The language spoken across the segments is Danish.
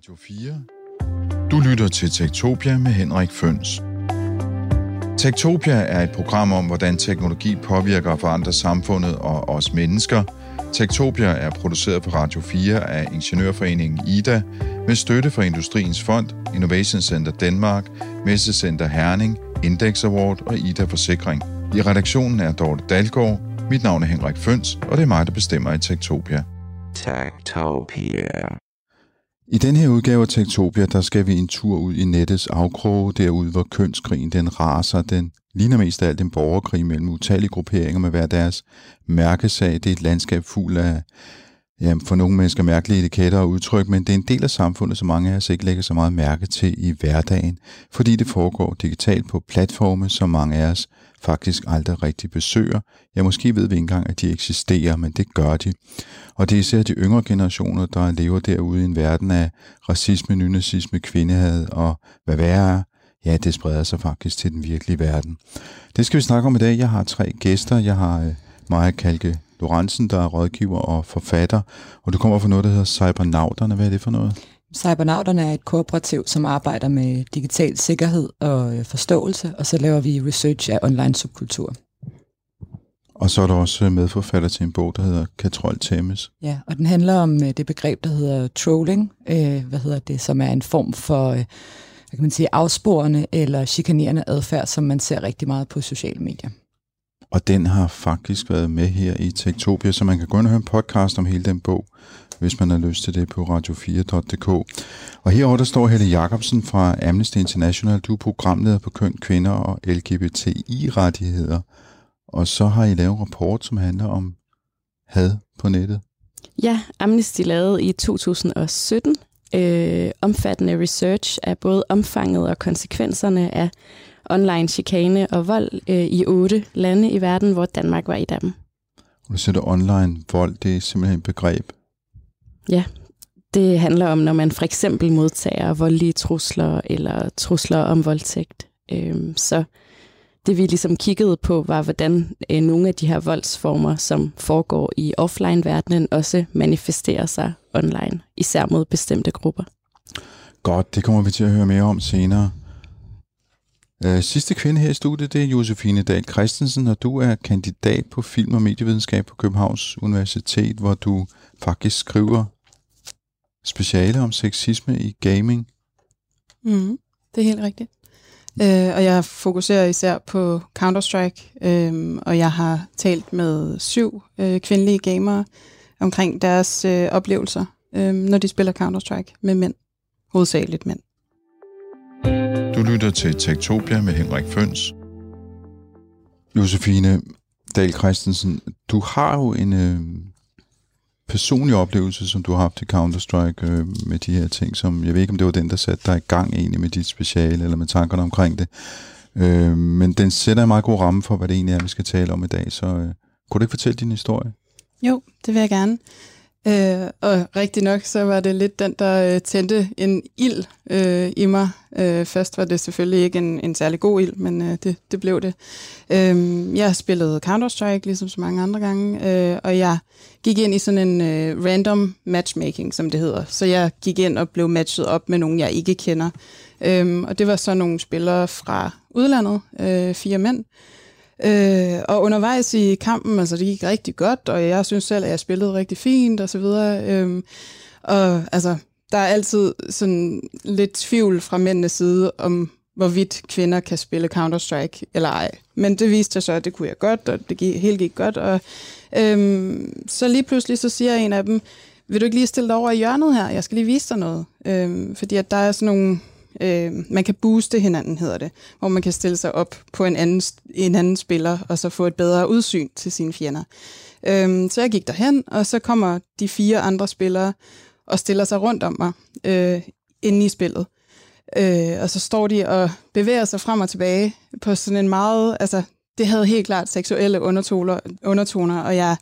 Radio 4. Du lytter til Tektopia med Henrik Føns. Tektopia er et program om, hvordan teknologi påvirker og forandrer samfundet og os mennesker. Tektopia er produceret på Radio 4 af Ingeniørforeningen IDA med støtte fra Industriens Fond, Innovation Center Danmark, Messecenter Herning, Index Award og IDA Forsikring. I redaktionen er Dorte Dalgaard. Mit navn er Henrik Føns, og det er mig, der bestemmer i Tektopia. Tektopia. I den her udgave af Tektopia, der skal vi en tur ud i nettets afkroge, derude hvor kønskrigen den raser, den ligner mest af alt en borgerkrig mellem utallige grupperinger med hver deres mærkesag. Det er et landskab fuld af ja, for nogle mennesker mærkelige etiketter og udtryk, men det er en del af samfundet, som mange af os ikke lægger så meget mærke til i hverdagen, fordi det foregår digitalt på platforme, som mange af os faktisk aldrig rigtig besøger. Ja, måske ved vi ikke engang, at de eksisterer, men det gør de. Og det er især de yngre generationer, der lever derude i en verden af racisme, nynazisme, kvindehad og hvad værre er. Ja, det spreder sig faktisk til den virkelige verden. Det skal vi snakke om i dag. Jeg har tre gæster. Jeg har øh, Maja Kalke Lorentzen, der er rådgiver og forfatter, og du kommer fra noget, der hedder Cybernauterne. Hvad er det for noget? Cybernauterne er et kooperativ, som arbejder med digital sikkerhed og øh, forståelse, og så laver vi research af online subkultur. Og så er der også medforfatter til en bog, der hedder Katrol Tæmmes. Ja, og den handler om øh, det begreb, der hedder trolling, øh, hvad hedder det, som er en form for øh, hvad kan man sige, afsporende eller chikanerende adfærd, som man ser rigtig meget på sociale medier. Og den har faktisk været med her i Tektopia, så man kan gå ind og høre en podcast om hele den bog, hvis man har lyst til det på radio4.dk. Og herovre der står Helle Jacobsen fra Amnesty International. Du er programleder på køn, kvinder og LGBTI-rettigheder. Og så har I lavet en rapport, som handler om had på nettet. Ja, Amnesty lavede i 2017 øh, omfattende research af både omfanget og konsekvenserne af online chikane og vold øh, i otte lande i verden, hvor Danmark var i dem. Du sætter online vold, det er simpelthen et begreb. Ja, det handler om, når man for eksempel modtager voldelige trusler eller trusler om voldtægt. Øh, så det vi ligesom kiggede på, var hvordan øh, nogle af de her voldsformer, som foregår i offline-verdenen, også manifesterer sig online, især mod bestemte grupper. Godt, det kommer vi til at høre mere om senere. Øh, sidste kvinde her i studiet, det er Josefine Dahl Christensen, og du er kandidat på film- og medievidenskab på Københavns Universitet, hvor du faktisk skriver speciale om sexisme i gaming. Mm, det er helt rigtigt. Øh, og jeg fokuserer især på Counter-Strike, øh, og jeg har talt med syv øh, kvindelige gamere omkring deres øh, oplevelser, øh, når de spiller Counter-Strike med mænd, hovedsageligt mænd. Du lytter til Tektopia med Henrik Føns. Josefine Dahl Christensen, du har jo en øh, personlige oplevelse, som du har haft i Counter-Strike øh, med de her ting, som jeg ved ikke, om det var den, der satte dig i gang egentlig med dit speciale, eller med tankerne omkring det. Øh, men den sætter en meget god ramme for, hvad det egentlig er, vi skal tale om i dag. Så øh, kunne du ikke fortælle din historie? Jo, det vil jeg gerne. Øh, og rigtig nok, så var det lidt den, der øh, tændte en ild øh, i mig. Øh, først var det selvfølgelig ikke en, en særlig god ild, men øh, det, det blev det. Øh, jeg spillede Counter-Strike, ligesom så mange andre gange, øh, og jeg gik ind i sådan en øh, random matchmaking, som det hedder. Så jeg gik ind og blev matchet op med nogen, jeg ikke kender. Øh, og det var så nogle spillere fra udlandet, øh, fire mænd, Øh, Øh, og undervejs i kampen, altså det gik rigtig godt, og jeg synes selv, at jeg spillede rigtig fint og så videre. Øh, og altså, der er altid sådan lidt tvivl fra mændenes side om, hvorvidt kvinder kan spille Counter-Strike eller ej. Men det viste sig så, at det kunne jeg godt, og det gik, helt gik godt. Og øhm, så lige pludselig så siger en af dem, vil du ikke lige stille dig over i hjørnet her? Jeg skal lige vise dig noget. Øhm, fordi at der er sådan nogle Øh, man kan booste hinanden, hedder det, hvor man kan stille sig op på en anden, en anden spiller, og så få et bedre udsyn til sine fjender. Øh, så jeg gik derhen, og så kommer de fire andre spillere og stiller sig rundt om mig øh, inde i spillet. Øh, og så står de og bevæger sig frem og tilbage på sådan en meget, altså det havde helt klart seksuelle undertoner, undertoner og jeg,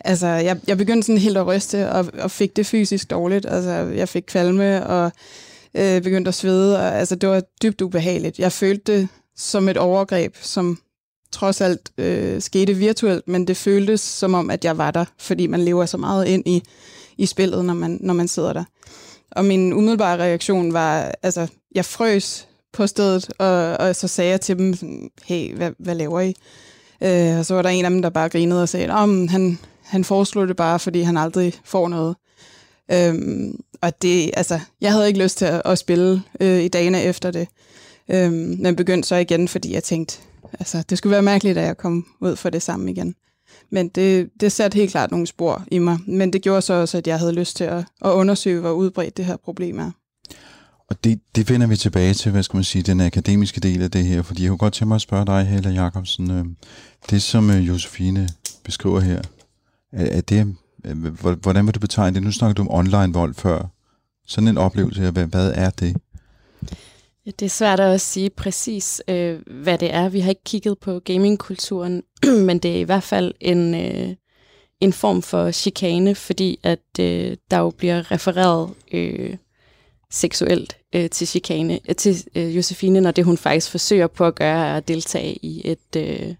altså, jeg, jeg begyndte sådan helt at ryste og, og fik det fysisk dårligt. Altså, jeg fik kvalme og øh, begyndte at svede, og altså, det var dybt ubehageligt. Jeg følte det som et overgreb, som trods alt øh, skete virtuelt, men det føltes som om, at jeg var der, fordi man lever så meget ind i, i spillet, når man, når man sidder der. og min umiddelbare reaktion var, altså, jeg frøs på stedet, og, og så sagde jeg til dem, sådan, hey, hvad, hvad laver I? Øh, og så var der en af dem, der bare grinede og sagde, om han, han foreslog det bare, fordi han aldrig får noget. Øhm, og det, altså, jeg havde ikke lyst til at, at spille øh, i dagene efter det. Øhm, men begyndte så igen, fordi jeg tænkte, altså, det skulle være mærkeligt, at jeg kom ud for det samme igen. Men det, det satte helt klart nogle spor i mig. Men det gjorde så også, at jeg havde lyst til at, at undersøge, hvor udbredt det her problem er. Og det, det vender vi tilbage til, hvad skal man sige, den akademiske del af det her, fordi jeg kunne godt tænke mig at spørge dig, Helle Jacobsen, øh, det som øh, Josefine beskriver her, er, er det, Øh, hvordan vil du betegne det? Nu snakker du om online vold før. Sådan en oplevelse hvad, hvad er det? Ja, det er svært at sige præcis, øh, hvad det er. Vi har ikke kigget på gamingkulturen, men det er i hvert fald en, øh, en form for chikane, fordi at øh, der jo bliver refereret øh, seksuelt øh, til chikane, øh, til øh, Josefine, når det hun faktisk forsøger på at gøre, er at deltage i et, øh,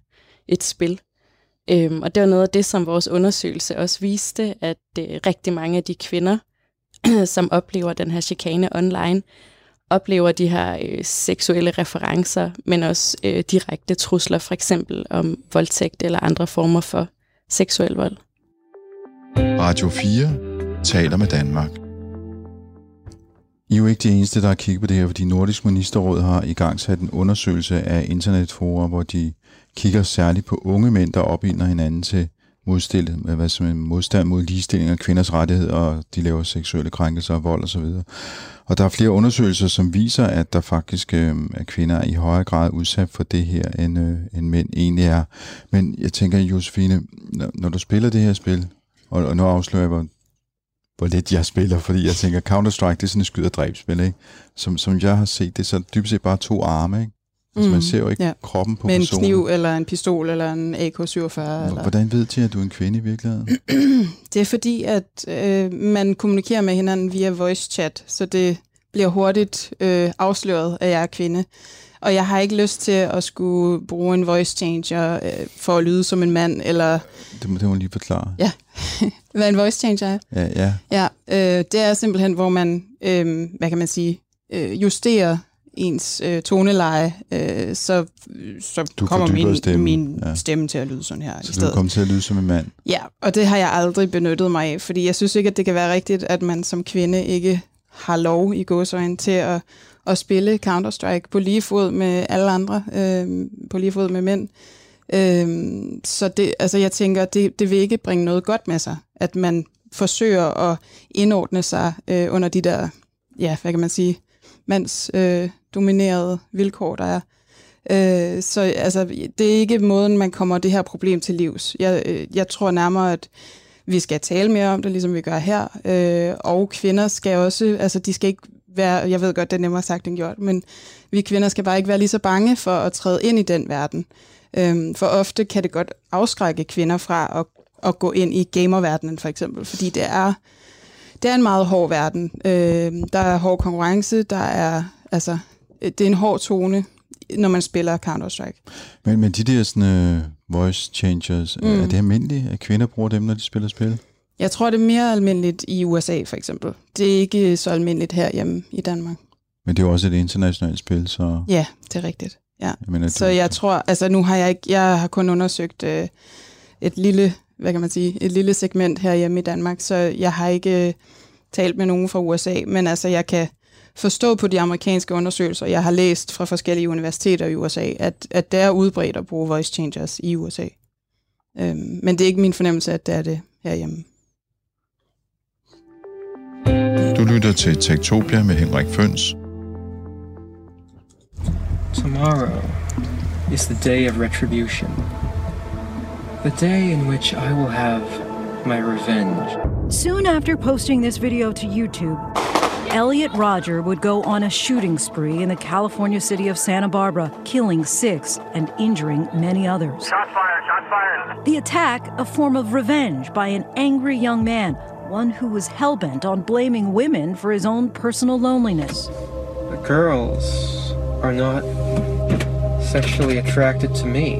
et spil. Øhm, og det var noget af det, som vores undersøgelse også viste, at øh, rigtig mange af de kvinder, som oplever den her chikane online, oplever de her øh, seksuelle referencer, men også øh, direkte trusler, for eksempel om voldtægt eller andre former for seksuel vold. Radio 4 taler med Danmark. I er jo ikke de eneste, der har kigget på det her, fordi Nordisk Ministerråd har i gang sat en undersøgelse af internetforer, hvor de kigger særligt på unge mænd, der opbinder hinanden til modstille, hvad som en modstand mod ligestilling og kvinders rettigheder, og de laver seksuelle krænkelser og vold osv. Og der er flere undersøgelser, som viser, at der faktisk øh, er kvinder i højere grad udsat for det her, end, øh, end mænd egentlig er. Men jeg tænker, Josefine, når, når du spiller det her spil, og, og nu afslører jeg, hvor, hvor lidt jeg spiller, fordi jeg tænker, Counter-Strike, det er sådan et skyd- og dræbspil, ikke? Som, som jeg har set, det er så dybest set bare to arme, ikke? Altså, mm, man ser jo ikke ja. kroppen på Med personen. en kniv, eller en pistol, eller en AK-47. Eller... Hvordan ved de, at du er en kvinde i virkeligheden? det er fordi, at øh, man kommunikerer med hinanden via voice chat, så det bliver hurtigt øh, afsløret, at jeg er kvinde. Og jeg har ikke lyst til at skulle bruge en voice changer øh, for at lyde som en mand, eller... Det må, det må lige forklare. Ja, hvad en voice changer er. Ja, ja. Ja, øh, det er simpelthen, hvor man, øh, hvad kan man sige, øh, justerer ens øh, toneleje, øh, så, så Du kommer min, stemmen, min ja. stemme til at lyde sådan her i Så du stedet. kommer til at lyde som en mand. Ja, og det har jeg aldrig benyttet mig af, fordi jeg synes ikke, at det kan være rigtigt, at man som kvinde ikke har lov i gåsøjne til at, at spille Counter-Strike på lige fod med alle andre, øh, på lige fod med mænd. Øh, så det, altså jeg tænker, det, det vil ikke bringe noget godt med sig, at man forsøger at indordne sig øh, under de der, ja, hvad kan man sige, mands øh, dominerede vilkår, der er. Øh, så altså, det er ikke måden, man kommer det her problem til livs. Jeg, øh, jeg tror nærmere, at vi skal tale mere om det, ligesom vi gør her. Øh, og kvinder skal også, altså de skal ikke være, jeg ved godt, det er nemmere sagt end gjort, men vi kvinder skal bare ikke være lige så bange for at træde ind i den verden. Øh, for ofte kan det godt afskrække kvinder fra at, at gå ind i gamerverdenen for eksempel, fordi det er, det er en meget hård verden. Øh, der er hård konkurrence, der er, altså, det er en hård tone, når man spiller Counter-Strike. Men, men de der sådan, uh, voice changers, mm. Mm. er det almindeligt, at kvinder bruger dem, når de spiller spil? Jeg tror, det er mere almindeligt i USA, for eksempel. Det er ikke så almindeligt herhjemme i Danmark. Men det er jo også et internationalt spil, så... Ja, det er rigtigt. Ja. Jeg mener, Så jeg tror, altså nu har jeg ikke, jeg har kun undersøgt øh, et lille, hvad kan man sige, et lille segment herhjemme i Danmark, så jeg har ikke øh, talt med nogen fra USA, men altså jeg kan forstå på de amerikanske undersøgelser, jeg har læst fra forskellige universiteter i USA, at, at det er udbredt at bruge voice changers i USA. Øhm, men det er ikke min fornemmelse, at det er det herhjemme. Du lytter til Tektopia med Henrik Føns. Tomorrow is the day of retribution. The day in which I will have my revenge. Soon after posting this video to YouTube, Elliot Roger would go on a shooting spree in the California city of Santa Barbara, killing six and injuring many others. Shots fired, shots fired. The attack, a form of revenge by an angry young man, one who was hellbent on blaming women for his own personal loneliness. The girls are not sexually attracted to me.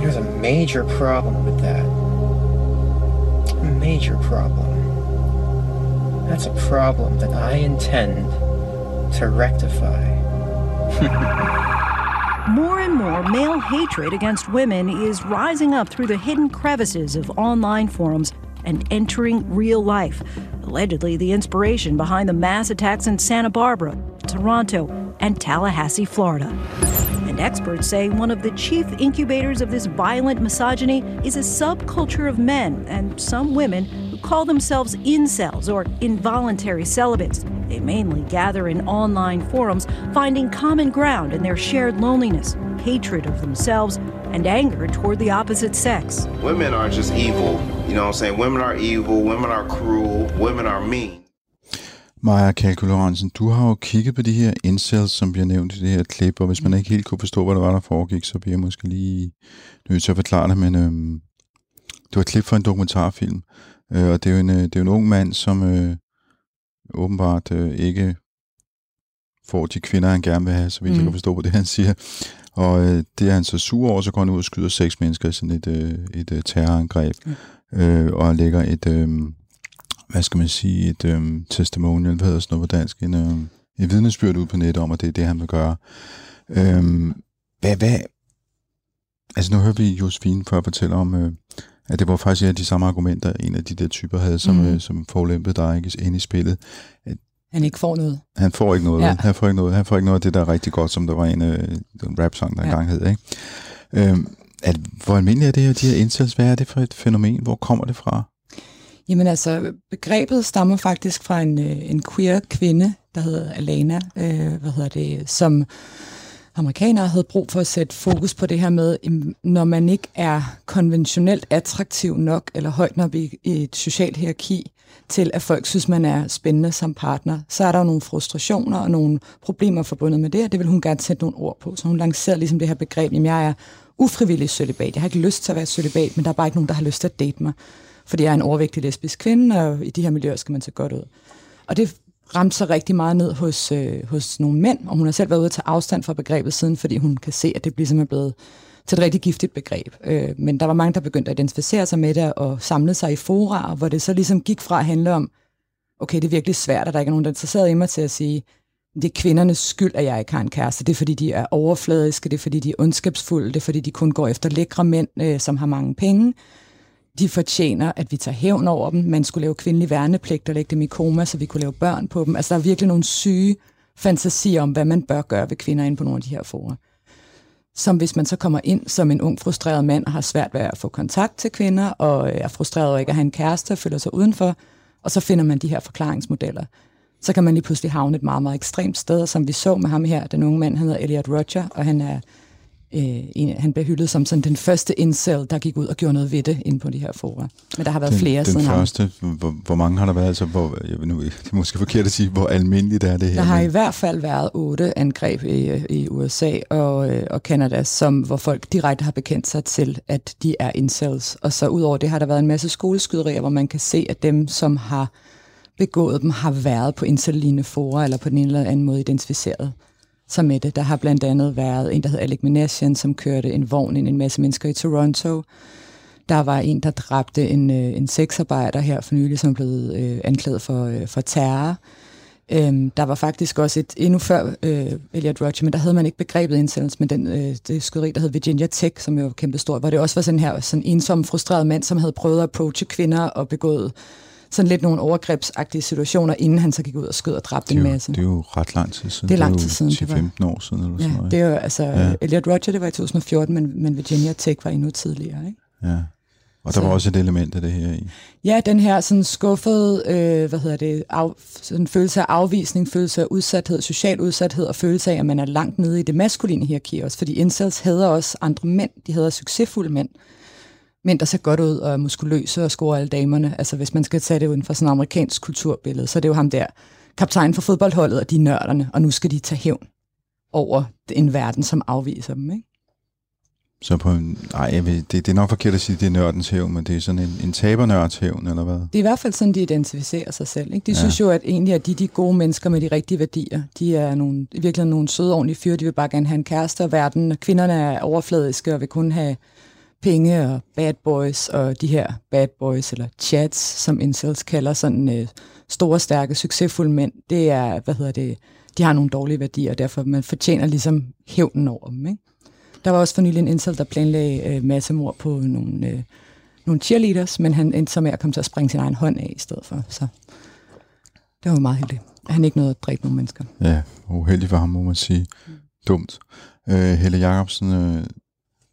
There's a major problem with that. A major problem. That's a problem that I intend to rectify. More and more male hatred against women is rising up through the hidden crevices of online forums and entering real life. Allegedly, the inspiration behind the mass attacks in Santa Barbara, Toronto, and Tallahassee, Florida. And experts say one of the chief incubators of this violent misogyny is a subculture of men and some women call themselves incels or involuntary celibates. They mainly gather in online forums, finding common ground in their shared loneliness, hatred of themselves, and anger toward the opposite sex. Women are just evil. You know what I'm saying? Women are evil, women are cruel, women are mean. Maja Kalkulorensen, du har jo kigget på de her incels, som bliver nævnt i det her klip, og hvis man ikke helt kunne forstå, hvad der var, der foregik, så bliver jeg måske lige nødt til at forklare det, men øhm, det var et klip fra en dokumentarfilm, øh, og det er jo en, øh, det er jo en ung mand, som øh, åbenbart øh, ikke får de kvinder, han gerne vil have, så vidt mm. kan forstå på det, han siger. Og øh, det er han så sur over, så går han ud og skyder seks mennesker i sådan et, øh, et øh, terrorangreb, mm. øh, og lægger et... Øh, hvad skal man sige, et øhm, testimonial, hvad hedder sådan noget på dansk, en, øhm, en vidnesbyrd ud på nettet om, at det er det, han vil gøre. Øhm, hvad, hvad, altså nu hører vi Josefine før fortælle om, øh, at det var faktisk ja, de samme argumenter, en af de der typer havde, som, mm. øh, som forulæmpede dig ikke, ind i spillet. At, Han ikke får noget. han får ikke noget. Ja. Han får ikke noget. Han får ikke noget af det, der er rigtig godt, som der var en, øh, en rap-sang, der Ja. ja. engang hed. Ikke? Øhm, at, hvor almindeligt er det her, de her incels? Hvad er det for et fænomen? Hvor kommer det fra? Jamen altså, begrebet stammer faktisk fra en, øh, en queer kvinde, der hedder Alana, øh, hvad hedder det, som amerikanere havde brug for at sætte fokus på det her med, når man ikke er konventionelt attraktiv nok, eller højt nok i, et socialt hierarki, til at folk synes, man er spændende som partner, så er der jo nogle frustrationer og nogle problemer forbundet med det, og det vil hun gerne sætte nogle ord på. Så hun lancerede ligesom det her begreb, at jeg er ufrivillig sølibat. Jeg har ikke lyst til at være sølibat, men der er bare ikke nogen, der har lyst til at date mig fordi jeg er en overvægtig lesbisk kvinde, og i de her miljøer skal man se godt ud. Og det ramte sig rigtig meget ned hos, øh, hos nogle mænd, og hun har selv været ude at tage afstand fra begrebet siden, fordi hun kan se, at det bliver ligesom simpelthen blevet til et rigtig giftigt begreb. Øh, men der var mange, der begyndte at identificere sig med det, og samle sig i fora, hvor det så ligesom gik fra at handle om, okay, det er virkelig svært, at der ikke er nogen, der er interesseret i mig til at sige, det er kvindernes skyld, at jeg ikke har en kæreste. Det er, fordi de er overfladiske, det er, fordi de er ondskabsfulde, det er, fordi de kun går efter lækre mænd, øh, som har mange penge de fortjener, at vi tager hævn over dem. Man skulle lave kvindelig værnepligt og lægge dem i koma, så vi kunne lave børn på dem. Altså, der er virkelig nogle syge fantasier om, hvad man bør gøre ved kvinder inde på nogle af de her forer. Som hvis man så kommer ind som en ung, frustreret mand og har svært ved at få kontakt til kvinder, og øh, er frustreret over ikke at have en kæreste og føler sig udenfor, og så finder man de her forklaringsmodeller. Så kan man lige pludselig havne et meget, meget ekstremt sted, og som vi så med ham her, den unge mand, han hedder Elliot Roger, og han er øh, en, han blev hyldet som sådan den første incel, der gik ud og gjorde noget ved det inde på de her fora. Men der har været den, flere den siden ham. første, hvor, hvor mange har der været? Altså, hvor, jeg ved nu, det er måske forkert at sige, hvor almindeligt er det her? Der har i hvert fald været otte angreb i, i USA og, øh, og Canada, som, hvor folk direkte har bekendt sig til, at de er incels. Og så udover det har der været en masse skoleskyderier, hvor man kan se, at dem, som har begået dem, har været på incel fora, eller på den ene eller anden måde identificeret sig med det. Der har blandt andet været en, der hed Alec Minasian, som kørte en vogn ind i en masse mennesker i Toronto. Der var en, der dræbte en, øh, en sexarbejder her for nylig, som blev øh, anklaget for, øh, for terror. Øhm, der var faktisk også et endnu før øh, Elliot Roger, men der havde man ikke begrebet incels, men den, øh, det skyderi, der hed Virginia Tech, som jo var kæmpe stort, hvor det også var sådan her sådan ensom, frustreret mand, som havde prøvet at approache kvinder og begået sådan lidt nogle overgrebsagtige situationer, inden han så gik ud og skød og dræbte en er masse. det er jo ret lang tid siden. Det er lang tid siden, det var- 10-15 år siden eller sådan Ja, noget. det er jo, altså, Ja. ja. Elliot Roger, det var i 2014, men, men Virginia Tech var endnu tidligere, ikke? Ja. Og der Så- var også et element af det her i. Ja, den her sådan skuffede, øh, hvad hedder det, af, sådan følelse af afvisning, følelse af udsathed, social udsathed og følelse af, at man er langt nede i det maskuline hierarki også, fordi incels hader også andre mænd, de hader succesfulde mænd. Mænd, der ser godt ud og er muskuløse og scorer alle damerne. Altså hvis man skal tage det uden for sådan et amerikansk kulturbillede, så er det jo ham der, kaptajn for fodboldholdet, og de er nørderne, og nu skal de tage hævn over en verden, som afviser dem, ikke? Så på en, ej, jeg ved, det, det er nok forkert at sige, at det er nørdens hævn, men det er sådan en, en tabernørds hævn, eller hvad? Det er i hvert fald sådan, de identificerer sig selv. Ikke? De Ja. synes jo, at egentlig er de de gode mennesker med de rigtige værdier. De er nogle, i virkeligheden nogle søde, ordentlige fyre. De vil bare gerne have en kæreste, og verden, kvinderne er overfladiske og vil kun have penge og bad boys og de her bad boys, eller chats, som incels kalder sådan øh, store, stærke, succesfulde mænd, det er, hvad hedder det, de har nogle dårlige værdier, og derfor man fortjener ligesom hævnen over dem. Ikke? Der var også for nylig en incel, der planlagde øh, massemord på nogle, øh, nogle cheerleaders, men han endte så med at komme til at springe sin egen hånd af i stedet for. Så det var meget heldigt. Han ikke nåede at dræbe nogle mennesker. Ja, uheldig for ham, må man sige. Dumt. Øh, Helle Jacobsen, øh,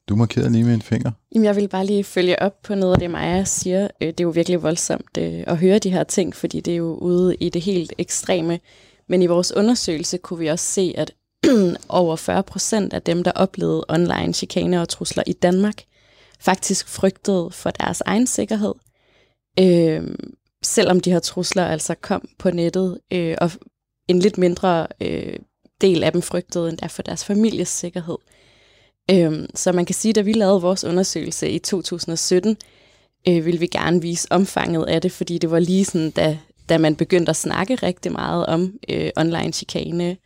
du markerede lige med en finger. Jamen, jeg vil bare lige følge op på noget af det, Maja siger. Øh, det er jo virkelig voldsomt øh, at høre de her ting, fordi det er jo ude i det helt ekstreme. Men i vores undersøgelse kunne vi også se, at over 40 procent af dem, der oplevede online chikane og trusler i Danmark, faktisk frygtede for deres egen sikkerhed. Øh, selvom de her trusler altså kom på nettet, øh, og en lidt mindre øh, del af dem frygtede endda for deres families sikkerhed. Øh, Øhm, så man kan sige, at da vi lavede vores undersøgelse i 2017, øh, ville vi gerne vise omfanget af det, fordi det var lige sådan, da, da man begyndte at snakke rigtig meget om øh, online chikane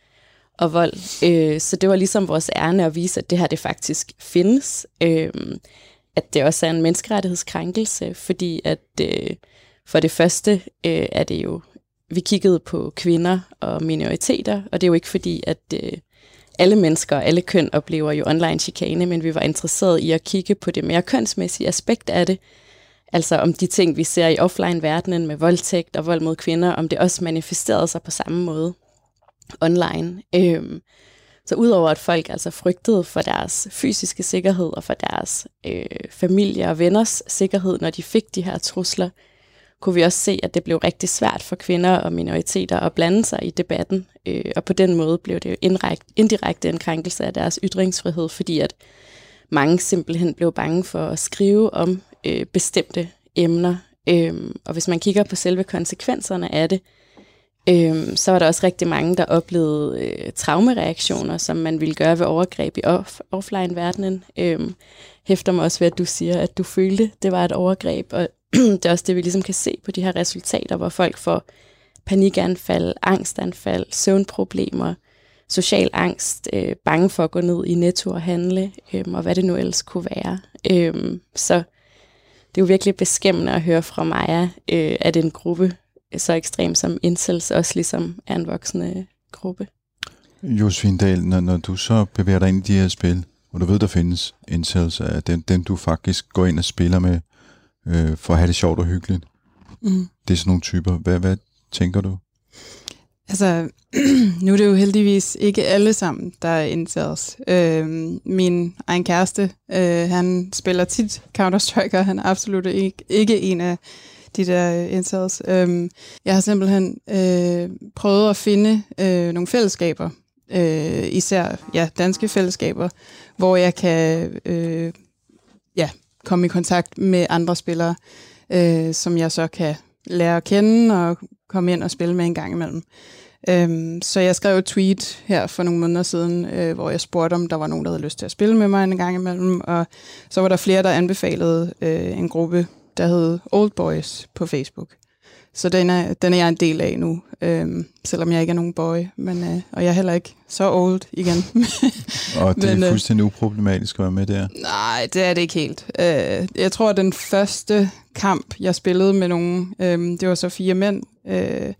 og vold. Øh, så det var ligesom vores ærne at vise, at det her det faktisk findes. Øh, at det også er en menneskerettighedskrænkelse, fordi at øh, for det første øh, er det jo, vi kiggede på kvinder og minoriteter, og det er jo ikke fordi, at øh, alle mennesker og alle køn oplever jo online chikane, men vi var interesseret i at kigge på det mere kønsmæssige aspekt af det, altså om de ting, vi ser i offline-verdenen med voldtægt og vold mod kvinder, om det også manifesterede sig på samme måde online. Øhm, så udover at folk altså frygtede for deres fysiske sikkerhed og for deres øh, familie og venners sikkerhed, når de fik de her trusler, kunne vi også se, at det blev rigtig svært for kvinder og minoriteter at blande sig i debatten. Øh, og på den måde blev det jo indrekt, indirekte en krænkelse af deres ytringsfrihed, fordi at mange simpelthen blev bange for at skrive om øh, bestemte emner. Øh, og hvis man kigger på selve konsekvenserne af det, øh, så var der også rigtig mange, der oplevede øh, traumereaktioner, som man ville gøre ved overgreb i off- offline-verdenen. Øh, hæfter mig også ved, at du siger, at du følte, det var et overgreb, og det er også det, vi ligesom kan se på de her resultater, hvor folk får panikanfald, angstanfald, søvnproblemer, social angst, øh, bange for at gå ned i netto og handle, øh, og hvad det nu ellers kunne være. Øh, så det er jo virkelig beskæmmende at høre fra Maja, øh, at en gruppe så ekstrem som incels også ligesom er en voksende gruppe. Josefine Dahl, når, når du så bevæger dig ind i de her spil, og du ved, der findes incels, er dem, den du faktisk går ind og spiller med, øh, for at have det sjovt og hyggeligt. Mm. Det er sådan nogle typer. Hvad, hvad tænker du? Altså, nu er det jo heldigvis ikke alle sammen, der er incels. Øh, min egen kæreste, øh, han spiller tit Counter-Strike, og han er absolut ikke, ikke en af de der incels. Øh, jeg har simpelthen øh, prøvet at finde øh, nogle fællesskaber, øh, især ja, danske fællesskaber, hvor jeg kan øh, ja, komme i kontakt med andre spillere, øh, som jeg så kan lære at kende og komme ind og spille med en gang imellem. Øhm, så jeg skrev et tweet her for nogle måneder siden, øh, hvor jeg spurgte, om der var nogen, der havde lyst til at spille med mig en gang imellem, og så var der flere, der anbefalede øh, en gruppe, der hed Old Boys på Facebook. Så den er, den er jeg en del af nu, øhm, selvom jeg ikke er nogen boy, men, øh, og jeg er heller ikke så old igen. Og det Men, er øh, fuldstændig uproblematisk at være med der. Nej, det er det ikke helt. Øh, jeg tror, at den første kamp, jeg spillede med nogen, øh, det var så fire mænd. Øh,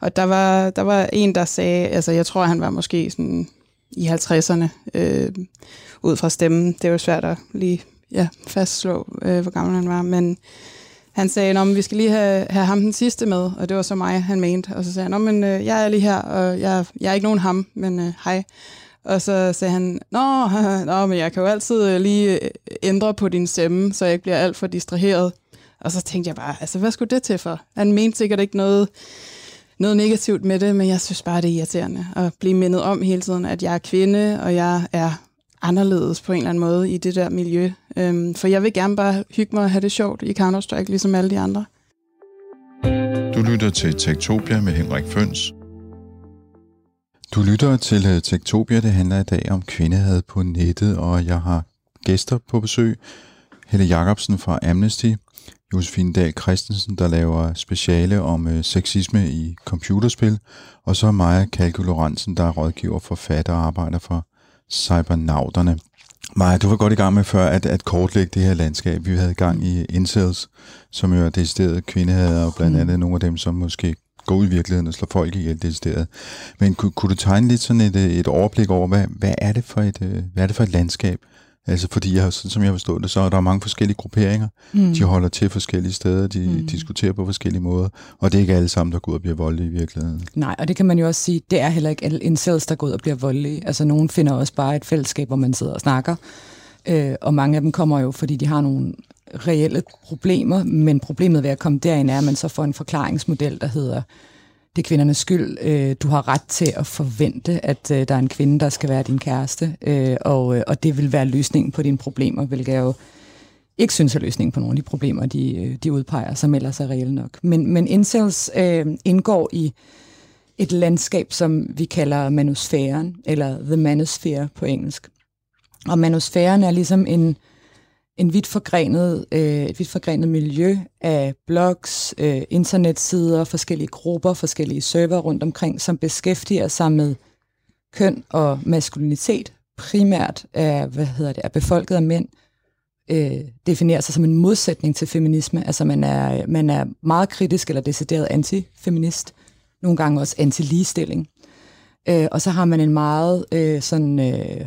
og der var, der var en, der sagde, altså jeg tror, han var måske sådan i 50'erne, øh, ud fra stemmen. Det er jo svært at lige ja, fastslå, øh, hvor gammel han var. Men han sagde, at vi skal lige have, have ham den sidste med, og det var så mig, han mente. Og så sagde han, men øh, jeg er lige her, og jeg, jeg er ikke nogen ham, men øh, hej. Og så sagde han, nå, nå, men jeg kan jo altid øh, lige øh, ændre på din stemme, så jeg ikke bliver alt for distraheret. Og så tænkte jeg bare, altså hvad skulle det til for? Han mente sikkert ikke noget, noget negativt med det, men jeg synes bare, det er irriterende at blive mindet om hele tiden, at jeg er kvinde, og jeg er anderledes på en eller anden måde i det der miljø. Øhm, for jeg vil gerne bare hygge mig og have det sjovt i Counter-Strike, ligesom alle de andre. Du lytter til Tektopia med Henrik Føns. Du lytter til øh, Tektopia. Det handler i dag om kvindehad på nettet, og jeg har gæster på besøg. Helle Jacobsen fra Amnesty, Josefine Dahl Christensen, der laver speciale om øh, sexisme i computerspil, og så Maja Kalke Lorentzen, der er rådgiver, forfatter og arbejder for Cybernauterne. Maja, du var godt i gang med før at, at kortlægge det her landskab. Vi havde gang i Incels, som jo er decideret kvindehader, og blandt Mm. andet nogle af dem, som måske går ud i virkeligheden og slår folk ihjel decideret. Men kunne, kunne du tegne lidt sådan et, øh, et overblik over, hvad, hvad, er det for et, øh, hvad er det for et landskab? Altså fordi, jeg, som jeg har forstået det, så er der mange forskellige grupperinger. Mm. De holder til forskellige steder, de mm. diskuterer på forskellige måder, og det er ikke alle sammen, der går ud og bliver voldelige i virkeligheden. Nej, og det kan man jo også sige, det er heller ikke alle incels, der går ud og bliver voldelige. Altså, nogen finder også bare et fællesskab, hvor man sidder og snakker. Øh, og mange af dem kommer jo, fordi de har nogle reelle problemer, men problemet ved at komme derind er, at man så får en forklaringsmodel, der hedder, det er kvindernes skyld. Øh, du har ret til at forvente, at øh, der er en kvinde, der skal være din kæreste, øh, og, øh, og det vil være løsningen på dine problemer, hvilket jeg jo ikke synes er løsningen på nogle af de problemer, de, øh, de udpeger, som ellers er reelle nok. Men, men incels øh, indgår i et landskab, som vi kalder manusfæren, eller the manosphere på engelsk. Og manusfæren er ligesom en, en vidt forgrenet, øh, et vidt forgrenet miljø af blogs, øh, internetsider, forskellige grupper, forskellige server rundt omkring, som beskæftiger sig med køn og maskulinitet, primært er, hvad hedder det, er befolket af mænd, øh, definerer sig som en modsætning til feminisme. Altså man er, man er meget kritisk eller decideret antifeminist, nogle gange også anti-ligestilling. Øh, og så har man en meget øh, sådan, øh,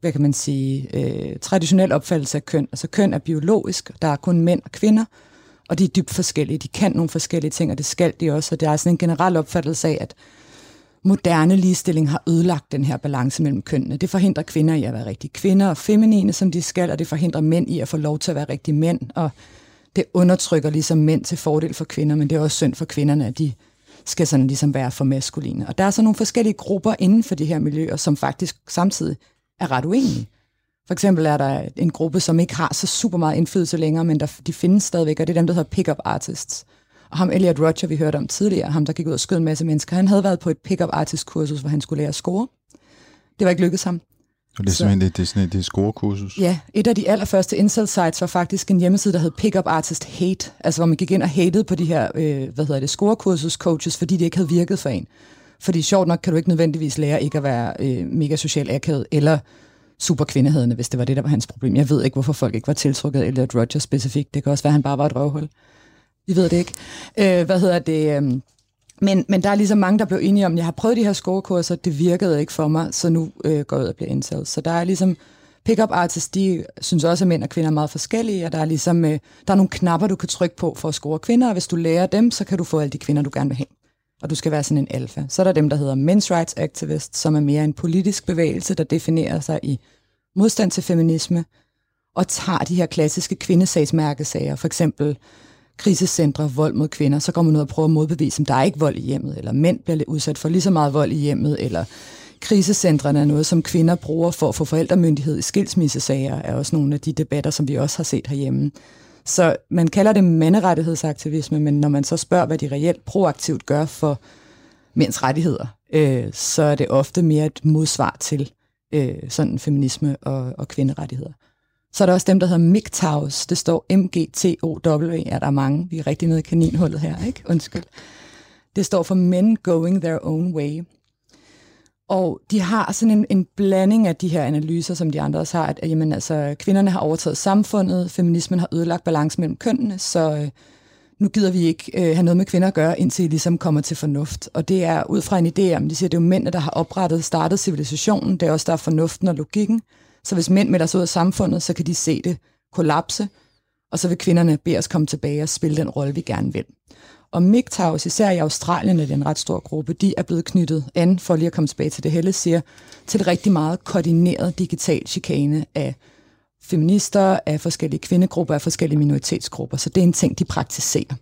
hvad kan man sige, øh, traditionel opfattelse af køn. Altså køn er biologisk, der er kun mænd og kvinder, og de er dybt forskellige. De kan nogle forskellige ting, og det skal de også. Og det er sådan en generel opfattelse af, at moderne ligestilling har ødelagt den her balance mellem kønnene. Det forhindrer kvinder i at være rigtig kvinder og feminine, som de skal, og det forhindrer mænd i at få lov til at være rigtig mænd, og det undertrykker ligesom mænd til fordel for kvinder, men det er også synd for kvinderne, at de skal sådan ligesom være for maskuline. Og der er så nogle forskellige grupper inden for de her miljøer, som faktisk samtidig er ret uenige. For eksempel er der en gruppe, som ikke har så super meget indflydelse længere, men der, de findes stadigvæk, og det er dem, der hedder pick-up artists. Og ham Elliot Roger, vi hørte om tidligere, ham der gik ud og skød en masse mennesker, han havde været på et pick-up artist kursus, hvor han skulle lære at score. Det var ikke lykkedes ham. Så det er Så- simpelthen det, det er sådan et, det er et scorekursus. Ja, et af de allerførste incel sites var faktisk en hjemmeside, der hed Pickup Artist Hate, altså hvor man gik ind og hatede på de her, øh, hvad hedder det, scorekursus coaches, fordi de ikke havde virket for en. Fordi sjovt nok kan du ikke nødvendigvis lære ikke at være øh, mega social akavet, eller super kvindehedende, hvis det var det, der var hans problem. Jeg ved ikke, hvorfor folk ikke var tiltrukket af Elliot Rodgers specifikt. Det kan også være, at han bare var et røvhul. Vi ved det ikke. Øh, hvad hedder det? Øh, men, men der er ligesom mange, der blev enige om, jeg har prøvet de her scorekurser, det virkede ikke for mig, så nu øh, går jeg ud og bliver incel. Så der er ligesom, pick-up artists, de synes også, at mænd og kvinder er meget forskellige, og der er ligesom, øh, der er nogle knapper, du kan trykke på for at score kvinder, og hvis du lærer dem, så kan du få alle de kvinder, du gerne vil have. Og du skal være sådan en alfa. Så er der dem, der hedder Men's Rights Activists, som er mere en politisk bevægelse, der definerer sig i modstand til feminisme, og tager de her klassiske kvindesagsmærkesager, for eksempel krisecentre, vold mod kvinder, så går man ud og prøver at modbevise, om der er ikke vold i hjemmet, eller mænd bliver udsat for lige så meget vold i hjemmet, eller krisecentrene er noget, som kvinder bruger for at få forældremyndighed i skilsmissesager, er også nogle af de debatter, som vi også har set herhjemme. Så man kalder det manderettighedsaktivisme, men når man så spørger, hvad de reelt proaktivt gør for mænds rettigheder, øh, så er det ofte mere et modsvar til øh, sådan feminisme og, og kvinderettigheder. Så er der også dem, der hedder MGTOWs. Det står M-G-T-O-W. Ja, der er mange. Vi er rigtig nede i kaninhullet her, ikke? Undskyld. Det står for Men Going Their Own Way. Og de har sådan en, en blanding af de her analyser, som de andre også har, at, at jamen, altså, kvinderne har overtaget samfundet, feminismen har ødelagt balance mellem kønnene, så øh, nu gider vi ikke øh, have noget med kvinder at gøre, indtil I ligesom kommer til fornuft. Og det er ud fra en idé om, de siger, det er jo mændene, der har oprettet, startet civilisationen, det er også der er fornuften og logikken. Så hvis mænd melder sig ud af samfundet, så kan de se det kollapse, og så vil kvinderne bede os komme tilbage og spille den rolle, vi gerne vil. Og MGTOWs, især i Australien, er det en ret stor gruppe, de er blevet knyttet an, for lige at komme tilbage til det, Helle siger, til rigtig meget koordineret digital chikane af feminister, af forskellige kvindegrupper, af forskellige minoritetsgrupper. Så det er en ting, de praktiserer.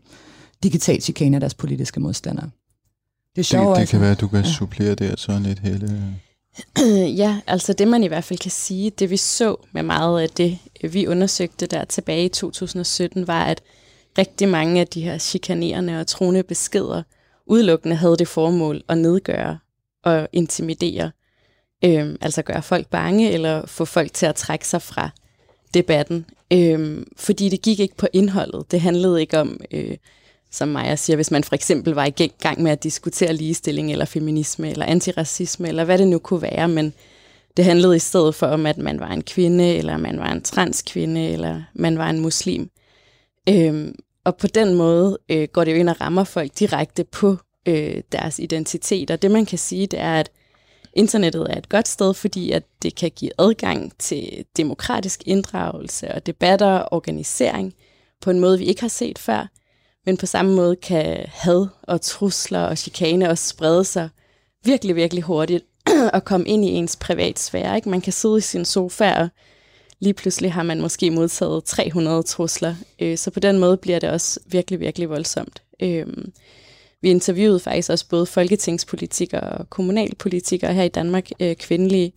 Digital chikane af deres politiske modstandere. Det er sjovt, Det, det altså. kan være, at du kan Ja. supplere der så lidt, Helle. ja, altså det man i hvert fald kan sige, det vi så med meget af det, vi undersøgte der tilbage i 2017, var, at rigtig mange af de her chikanerende og truende beskeder udelukkende havde det formål at nedgøre og intimidere. Øhm, altså gøre folk bange eller få folk til at trække sig fra debatten. Øhm, fordi det gik ikke på indholdet. Det handlede ikke om, øh, som Maja siger, hvis man for eksempel var i gang med at diskutere ligestilling eller feminisme eller antiracisme eller hvad det nu kunne være, men Det handlede i stedet for om, at man var en kvinde, eller man var en transkvinde, eller man var en muslim. Øhm, og på den måde øh, går det jo ind og rammer folk direkte på øh, deres identitet. Og det man kan sige, det er, at internettet er et godt sted, fordi at det kan give adgang til demokratisk inddragelse og debatter og organisering på en måde, vi ikke har set før. Men på samme måde kan had og trusler og chikane også sprede sig virkelig, virkelig hurtigt og komme ind i ens privatsfære. Ikke? Man kan sidde i sin sofa, og lige pludselig har man måske modtaget 300 trusler. Øh, så på den måde bliver det også virkelig, virkelig voldsomt. Øh, vi interviewede faktisk også både folketingspolitikere og kommunalpolitikere her i Danmark, øh, kvindelige,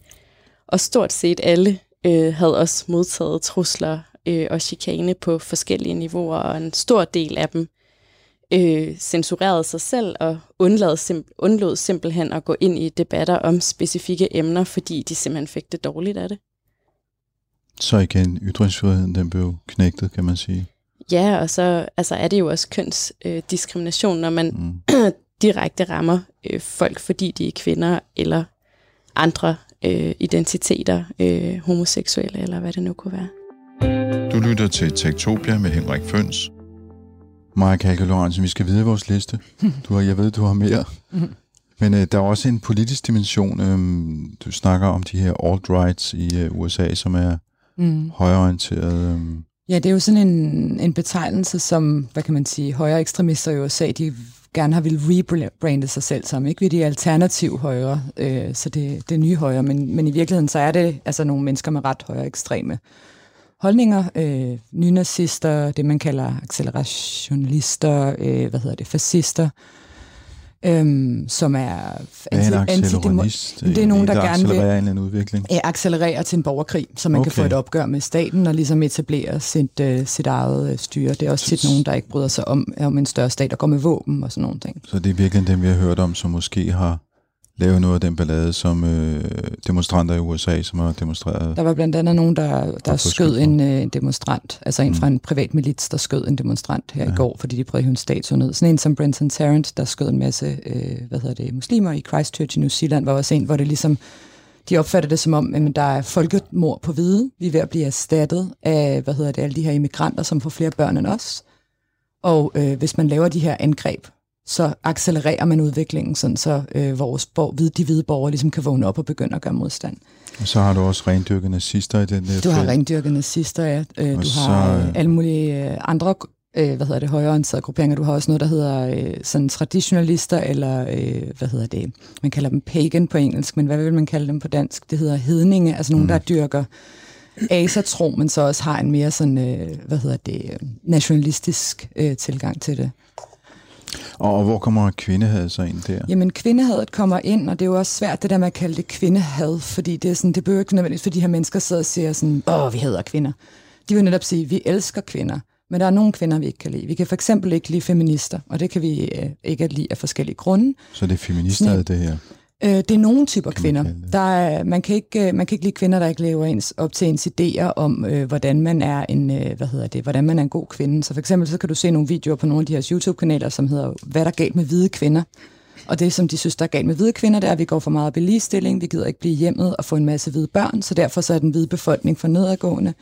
og stort set alle øh, havde også modtaget trusler øh, og chikane på forskellige niveauer, og en stor del af dem øh, censurerede sig selv og undlod, simp- undlod simpelthen at gå ind i debatter om specifikke emner, fordi de simpelthen fik det dårligt af det. Så igen, ytringsfriheden den blev knægtet, kan man sige. Ja, og så altså, er det jo også kønsdiskrimination, øh, når man mm. direkte rammer øh, folk, fordi de er kvinder eller andre øh, identiteter, øh, homoseksuelle eller hvad det nu kunne være. Du lytter til Tektopia med Henrik Føns. Maja Kalke Lorentzen, vi skal videre i vores liste. Du har, jeg ved, du har mere. Men øh, der er også en politisk dimension. Øh, du snakker om de her alt-rights i øh, USA, som er mm. højorienteret. Øh. Ja, det er jo sådan en, en betegnelse, som, hvad kan man sige, højre ekstremister i USA, de gerne har vil rebrande sig selv som, ikke? Vi er de alternativ højre, øh, så det, det er nye højre, men, men i virkeligheden så er det altså nogle mennesker med ret højre ekstreme holdninger, øh, nynazister, det man kalder accelerationalister, øh, hvad hedder det, fascister, øhm, som er... Anti, er en accelerationist? Det er nogen, der, der gerne vil... en eller udvikling? Ja, accelerere til en borgerkrig, så man okay. kan få et opgør med staten og ligesom etablere sit, øh, sit eget øh, styre. Det er også tit nogen, der ikke bryder sig om, om en større stat, der går med våben og sådan nogle ting. Så det er virkelig dem, vi har hørt om, som måske har lave noget af den ballade, som øh, demonstranter i USA, som har demonstreret. Der var blandt andet nogen, der, der skød en, øh, demonstrant, altså en mm. fra en privat milits, der skød en demonstrant her ja. i går, fordi de prøvede en statue ned. Sådan en som Brenton Tarrant, der skød en masse øh, hvad hedder det, muslimer i Christchurch i New Zealand, var også en, hvor det ligesom de opfatter det som om, at der er folkemord på hvide. Vi er ved at blive erstattet af, hvad hedder det, alle de her immigranter, som får flere børn end os. Og øh, hvis man laver de her angreb så accelererer man udviklingen, sådan så øh, vores bor, de hvide borgere ligesom kan vågne op og begynde at gøre modstand. Og så har du også rendyrkede nazister i den der Du har rendyrkede nazister, ja. Øh, du så, har øh, alle mulige øh, andre øh, hvad hedder det, højreorienterede grupperinger. Du har også noget, der hedder øh, sådan traditionalister, eller øh, hvad hedder det, man kalder dem pagan på engelsk, men hvad vil man kalde dem på dansk? Det hedder hedninge, altså nogen, mm. der dyrker asatro, men så også har en mere sådan, øh, hvad hedder det, øh, nationalistisk øh, tilgang til det. Og hvor kommer kvindehadet så ind der? Jamen kvindehadet kommer ind, og det er jo også svært det der med at kalde det kvindehad, fordi det er sådan, det behøver ikke nødvendigvis, for de her mennesker sidder og siger sådan, åh, vi hader kvinder. De vil netop sige, vi elsker kvinder, men der er nogle kvinder, vi ikke kan lide. Vi kan for eksempel ikke lide feminister, og det kan vi øh, ikke lide af forskellige grunde. Så det er feminister, det her? Øh, det er nogle typer kan kvinder. Der er, man, kan ikke, øh, man kan ikke lide kvinder, der ikke lever ens, op til ens idéer om, øh, hvordan man er en, øh, hvad hedder det, hvordan man er en god kvinde. Så for eksempel så kan du se nogle videoer på nogle af de her YouTube-kanaler, som hedder, hvad der er galt med hvide kvinder. Og det, som de synes, der er galt med hvide kvinder, det er, at vi går for meget op i ligestilling, vi gider ikke blive hjemmet og få en masse hvide børn, så derfor så er den hvide befolkning for nedadgående.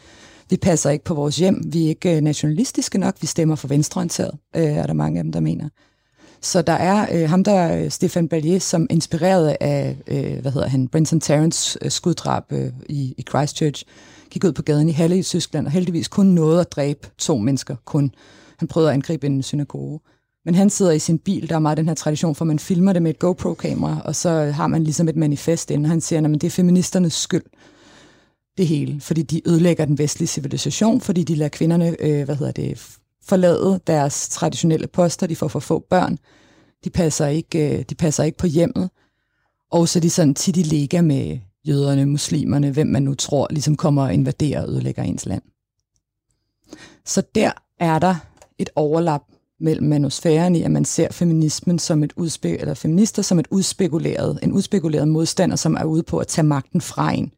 Vi passer ikke på vores hjem, vi er ikke øh, nationalistiske nok, vi stemmer for venstreorienteret, øh, er der mange af dem, der mener. Så der er øh, ham der, øh, Stefan Ballier, som inspireret af, øh, hvad hedder han, Brenton Tarrants øh, skuddrab øh, i, i Christchurch, gik ud på gaden i Halle i Tyskland, og heldigvis kun nåede at dræbe to mennesker, kun. Han prøvede at angribe en synagoge. Men han sidder i sin bil, der er meget den her tradition, for man filmer det med et GoPro-kamera, og så øh, har man ligesom et manifest inden, han siger, at det er feministernes skyld, det hele, fordi de ødelægger den vestlige civilisation, fordi de lader kvinderne, øh, hvad hedder det, forlade deres traditionelle poster, de får for få børn, de passer ikke, øh, de passer ikke på hjemmet, og så er de sådan tit i lega med jøderne, muslimerne, hvem man nu tror, ligesom kommer og invaderer og ødelægger ens land. Så der er der et overlap mellem manusfæren i, at man ser feminismen som et udspek eller feminister som et udspekuleret, en udspekuleret modstander, som er ude på at tage magten fra en.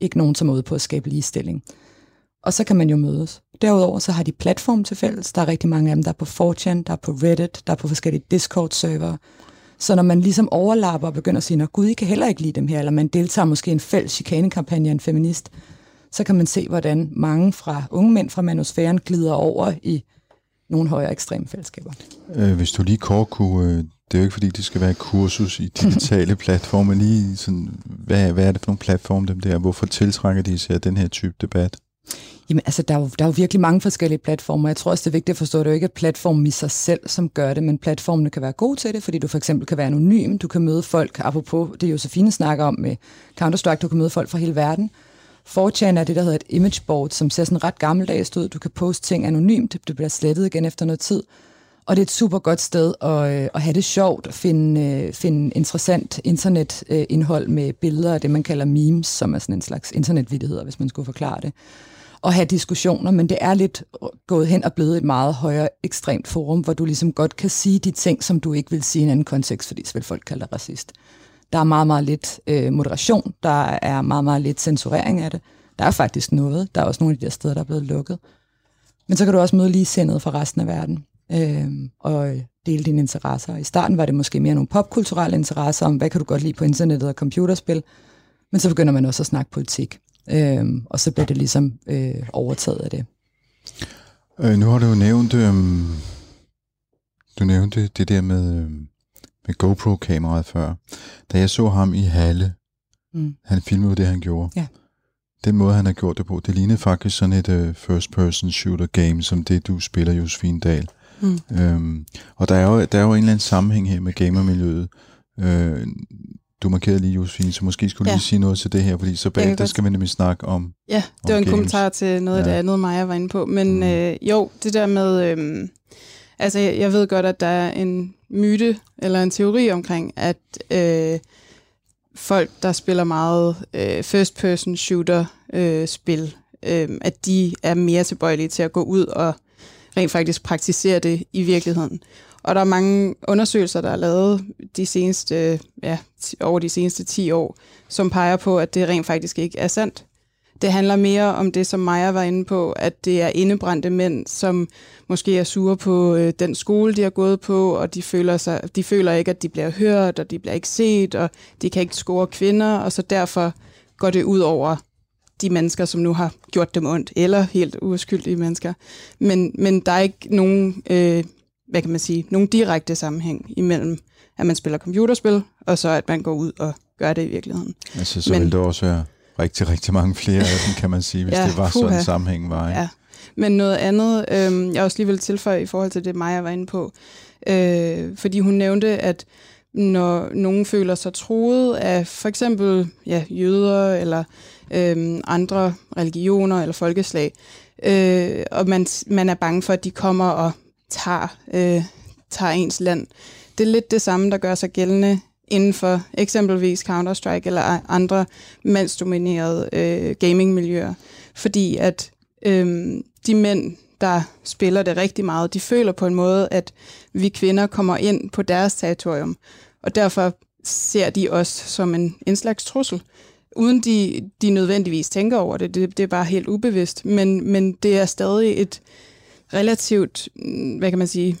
Ikke nogen, som er ude på at skabe ligestilling. Og så kan man jo mødes. Derudover så har de platform til fælles. Der er rigtig mange af dem, der er på 4chan, der er på Reddit, der er på forskellige Discord-server. Så når man ligesom overlapper og begynder at sige, at Gud, I kan heller ikke lide dem her, eller man deltager måske i en fælles chikanekampagne af en feminist, så kan man se, hvordan mange fra unge mænd fra manusfæren glider over i nogle højere ekstreme fællesskaber. Øh, hvis du lige kort kunne, øh, det er jo ikke fordi, det skal være et kursus i digitale platforme, lige sådan, hvad, hvad er det for nogle platforme, dem der? Hvorfor tiltrækker de sig den her type debat? Jamen altså, der er, jo, der er jo virkelig mange forskellige platformer. Jeg tror også, det er vigtigt at forstå, at det jo ikke er platformen i sig selv, som gør det, men platformene kan være gode til det, fordi du for eksempel kan være anonym, du kan møde folk, apropos det Josefine snakker om med Counter-Strike, du kan møde folk fra hele verden. 4 er det, der hedder et imageboard, som ser sådan ret gammeldags ud. Du kan poste ting anonymt, det bliver slettet igen efter noget tid. Og det er et super godt sted at, øh, at have det sjovt, at finde, øh, finde interessant internetindhold med billeder af det, man kalder memes, som er sådan en slags internetvidigheder, hvis man skulle forklare det at have diskussioner, men det er lidt gået hen og blevet et meget højere ekstremt forum, hvor du ligesom godt kan sige de ting, som du ikke vil sige i en anden kontekst, fordi så vil folk kalde dig racist. Der er meget, meget lidt øh, moderation, der er meget, meget lidt censurering af det. Der er faktisk noget. Der er også nogle af de der steder, der er blevet lukket. Men så kan du også møde ligesindet fra resten af verden øh, og dele dine interesser. I starten var det måske mere nogle popkulturelle interesser om, hvad kan du godt lide på internettet og computerspil, men så begynder man også at snakke politik. Øhm, og så bliver det ligesom øh, overtaget af det. Øh, nu har du jo nævnt, øh, du nævnte det der med, øh, med GoPro-kameraet før. Da jeg så ham i Halle, mm. han filmede det, han gjorde. Ja. Den måde, han har gjort det på, det lignede faktisk sådan et uh, first-person shooter game, som det, du spiller, Josefine Dahl. Mm. Øhm, og der er, jo, der er jo en eller anden sammenhæng her med gamermiljøet. Øh, du markerede lige, Josefine, så måske skulle du ja. lige sige noget til det her, fordi så bagefter skal vi nemlig snakke om Ja, det var en games. kommentar til noget ja. af det andet, Maja var inde på. Men mm. øh, jo, det der med... Øh, altså, jeg, jeg ved godt, at der er en myte eller en teori omkring, at øh, folk, der spiller meget øh, first-person shooter-spil, øh, øh, at de er mere tilbøjelige til at gå ud og rent faktisk praktisere det i virkeligheden. Og der er mange undersøgelser, der er lavet de seneste, ja, over de seneste 10 år, som peger på, at det rent faktisk ikke er sandt. Det handler mere om det, som Maja var inde på, at det er indebrændte mænd, som måske er sure på øh, den skole, de har gået på, og de føler, sig, de føler ikke, at de bliver hørt, og de bliver ikke set, og de kan ikke score kvinder, og så derfor går det ud over de mennesker, som nu har gjort dem ondt, eller helt uskyldige mennesker. Men, men der er ikke nogen øh, hvad kan man sige, nogle direkte sammenhæng imellem, at man spiller computerspil, og så at man går ud og gør det i virkeligheden. Altså, så Men, vil der også være rigtig, rigtig mange flere af dem, kan man sige, hvis ja, det var sådan en sammenhæng var. Ikke? Ja. Men noget andet, øh, jeg også lige vil tilføje i forhold til det, Maja var inde på, øh, fordi hun nævnte, at når nogen føler sig troet af for eksempel ja, jøder eller øh, andre religioner eller folkeslag, øh, og man, man er bange for, at de kommer og tager, øh, tager ens land. Det er lidt det samme, der gør sig gældende inden for eksempelvis Counter-Strike eller andre mandsdominerede øh, gamingmiljøer. Fordi at øh, de mænd, der spiller det rigtig meget, de føler på en måde, at vi kvinder kommer ind på deres territorium. Og derfor ser de os som en, en slags trussel. Uden de, de nødvendigvis tænker over det. det. Det er bare helt ubevidst. Men, men det er stadig et, relativt, mm, hvad kan man sige,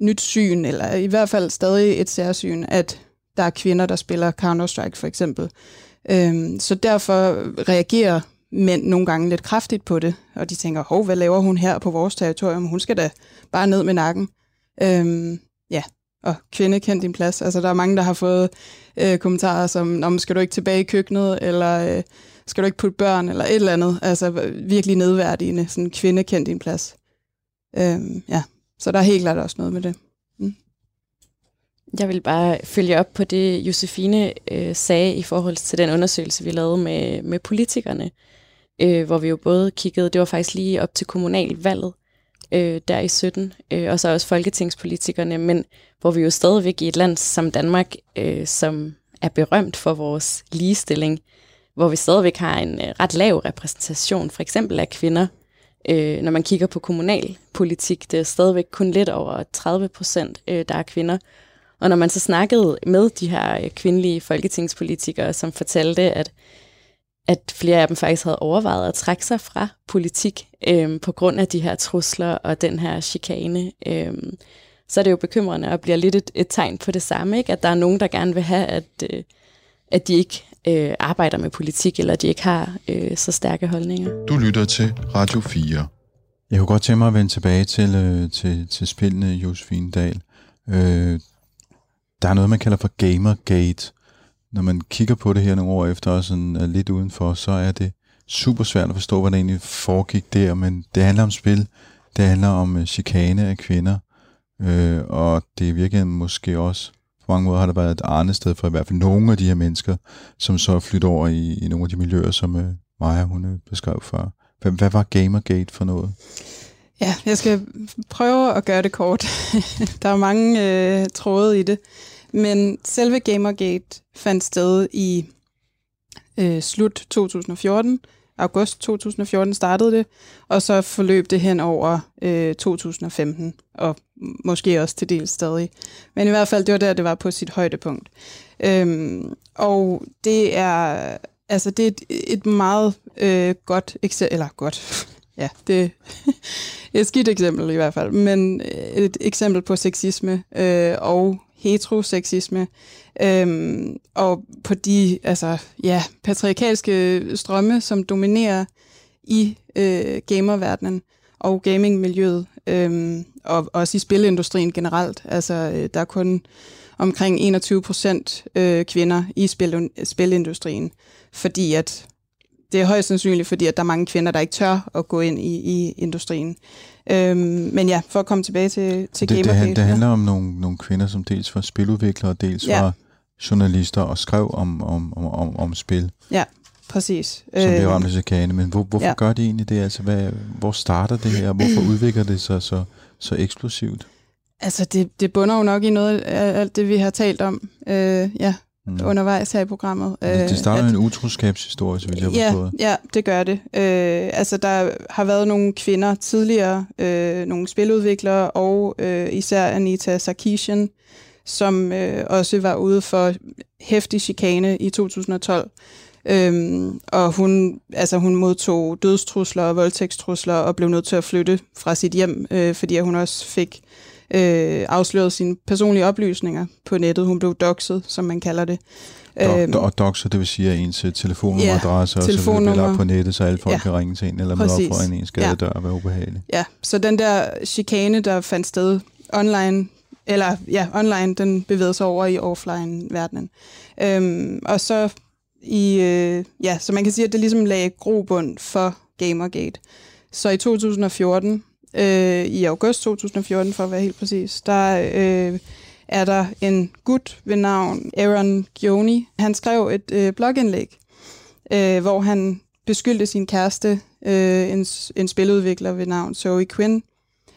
nyt syn, eller i hvert fald stadig et særsyn, at der er kvinder, der spiller Counter-Strike for eksempel. Øhm, så derfor reagerer mænd nogle gange lidt kraftigt på det, og de tænker, hov, hvad laver hun her på vores territorium? Hun skal da bare ned med nakken. Øhm, ja, og kvinde kend din plads. Altså, der er mange, der har fået øh, kommentarer som, om skal du ikke tilbage i køkkenet, eller øh, skal du ikke putte børn, eller et eller andet. Altså, virkelig nedværdigende, sådan kvinde kend din plads. Øhm, ja, så der er helt klart også noget med det. Mm. Jeg vil bare følge op på det, Josefine øh, sagde i forhold til den undersøgelse, vi lavede med, med politikerne, øh, hvor vi jo både kiggede, det var faktisk lige op til kommunalvalget, øh, der i 17, øh, og så også folketingspolitikerne, men hvor vi jo stadigvæk i et land som Danmark, øh, som er berømt for vores ligestilling, hvor vi stadigvæk har en øh, ret lav repræsentation, for eksempel af kvinder Øh, når man kigger på kommunalpolitik, det er stadigvæk kun lidt over 30 procent, øh, der er kvinder. Og når man så snakkede med de her øh, kvindelige folketingspolitikere, som fortalte, at, at flere af dem faktisk havde overvejet at trække sig fra politik øh, på grund af de her trusler og den her chikane, øh, så er det jo bekymrende og bliver lidt et, et tegn på det samme, ikke? at der er nogen, der gerne vil have, at, øh, at de ikke øh, arbejder med politik, eller de ikke har øh, så stærke holdninger. Du lytter til Radio 4. Jeg kunne godt tænke mig at vende tilbage til, øh, til, til spillene, Josefine Dahl. Øh, der er noget, man kalder for Gamergate. Når man kigger på det her nogle år efter, og sådan er lidt udenfor, så er det super svært at forstå, hvad der egentlig foregik der, men det handler om spil, det handler om øh, chikane af kvinder, øh, og det er virkelig måske også, på mange måder har der været et andet sted for i hvert fald nogle af de her mennesker, som så er flyttet over i, i nogle af de miljøer, som øh, Maja hun øh, beskrev før. Hvad, hvad var Gamergate for noget? Ja, jeg skal prøve at gøre det kort. der er mange øh, tråde i det. Men selve Gamergate fandt sted i øh, slut 2014. August 2014 startede det, og så forløb det hen over øh, 2015, og måske også til del stadig. Men i hvert fald, det var der, det var på sit højdepunkt. Øhm, og det er altså det er et, et meget øh, godt eksempel, eller godt, ja, det er et skidt eksempel i hvert fald, men øh, et eksempel på sexisme øh, og heteroseksisme, øhm, og på de altså, ja, patriarkalske strømme, som dominerer i øh, gamerverdenen og gamingmiljøet, øhm, og også i spilindustrien generelt. Altså, øh, der er kun omkring 21 procent øh, kvinder i spil, spilindustrien, fordi at det er højst sandsynligt, fordi at der er mange kvinder, der ikke tør at gå ind i, i industrien. Øhm, men ja, for at komme tilbage til, til det, Gamergate. det, det handler om nogle, nogle kvinder, som dels var spiludviklere, dels ja. var journalister og skrev om, om, om, om, om spil. Ja, præcis. Som blev ramt af chikane. Men hvor, hvorfor ja. gør de egentlig det? Altså, hvad, hvor starter det her? Hvorfor udvikler det sig så, så eksplosivt? Altså, det, det bunder jo nok i noget af alt det, vi har talt om. Øh, ja, mm. undervejs her i programmet. Altså, det starter med en utroskabshistorie, så vidt jeg har ja, forstået. Ja, det gør det. Øh, altså, der har været nogle kvinder tidligere, øh, nogle spiludviklere, og øh, især Anita Sarkeesian, som øh, også var ude for hæftig chikane i 2012. Øhm, og hun, altså hun modtog dødstrusler og voldtægtstrusler og blev nødt til at flytte fra sit hjem, øh, fordi hun også fik øh, afsløret sine personlige oplysninger på nettet. Hun blev doxet, som man kalder det. Do- øhm, og doxer, det vil sige, at ens øh, telefonnummeradresse ja, og så bliver på nettet, så alle folk ja, kan ringe til en eller møde op for en ens gadedør ja. og være ubehageligt. Ja, så den der chikane, der fandt sted online, eller ja, online, den bevægede sig over i offline-verdenen. Øhm, og så i, øh, ja, så man kan sige, at det ligesom lagde grobund for Gamergate. Så i 2014, øh, i august 2014 for at være helt præcis, der øh, er der en gut ved navn Aaron Gioni. Han skrev et øh, blogindlæg, øh, hvor han beskyldte sin kæreste, øh, en, en spiludvikler ved navn Zoe Quinn.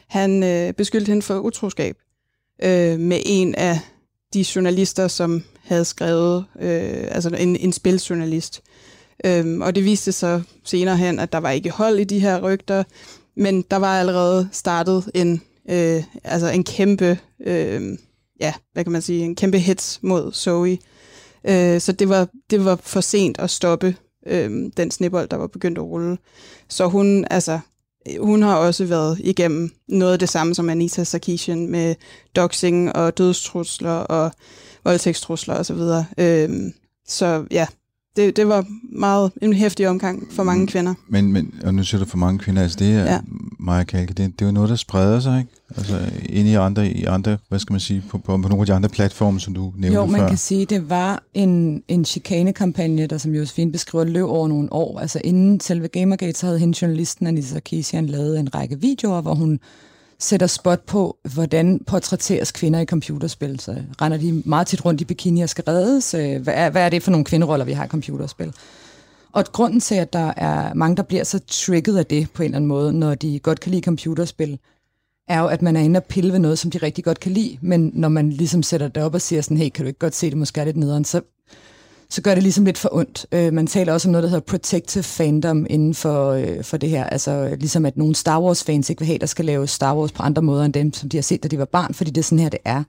Han øh, beskyldte hende for utroskab øh, med en af de journalister, som havde skrevet, øh, altså en, en spiljournalist. Øhm, og det viste sig senere hen, at der var ikke hold i de her rygter, men der var allerede startet en, øh, altså en kæmpe, øh, ja, hvad kan man sige, en kæmpe hits mod Zoe. Øh, så det var, det var for sent at stoppe øh, den snibbold, der var begyndt at rulle. Så hun, altså, hun har også været igennem noget af det samme som Anita Sarkeesian med doxing og dødstrusler og voldtægtstrusler osv. Så, øhm, så ja, det, det var meget en hæftig omgang for mange mm. kvinder. Men, men og nu siger du for mange kvinder, altså det er, ja. Maja Kalke, det, det er jo noget, der spreder sig, ikke? Altså ind i andre, i andre hvad skal man sige, på, på, på nogle af de andre platforme, som du nævnte Jo, man før. kan sige, det var en, en chikane-kampagne, der som Josefine beskriver, løb over nogle år. Altså inden selve Gamergate, så havde hende journalisten Anissa Sarkeesian lavet en række videoer, hvor hun sætter spot på, hvordan portrætteres kvinder i computerspil. Så render de meget tit rundt i bikini og skal reddes. Øh, hvad er, hvad er det for nogle kvinderoller, vi har i computerspil? Og grunden til, at der er mange, der bliver så trigget af det på en eller anden måde, når de godt kan lide computerspil, er jo, at man er inde og pille ved noget, som de rigtig godt kan lide, men når man ligesom sætter det op og siger sådan, hey, kan du ikke godt se det, måske er lidt nederen, så så gør det ligesom lidt for ondt. Øh, man taler også om noget, der hedder protective fandom inden for, øh, for det her. Altså øh, ligesom at nogle Star Wars-fans ikke vil have, der skal lave Star Wars på andre måder end dem, som de har set, da de var barn, fordi det er sådan her, det er.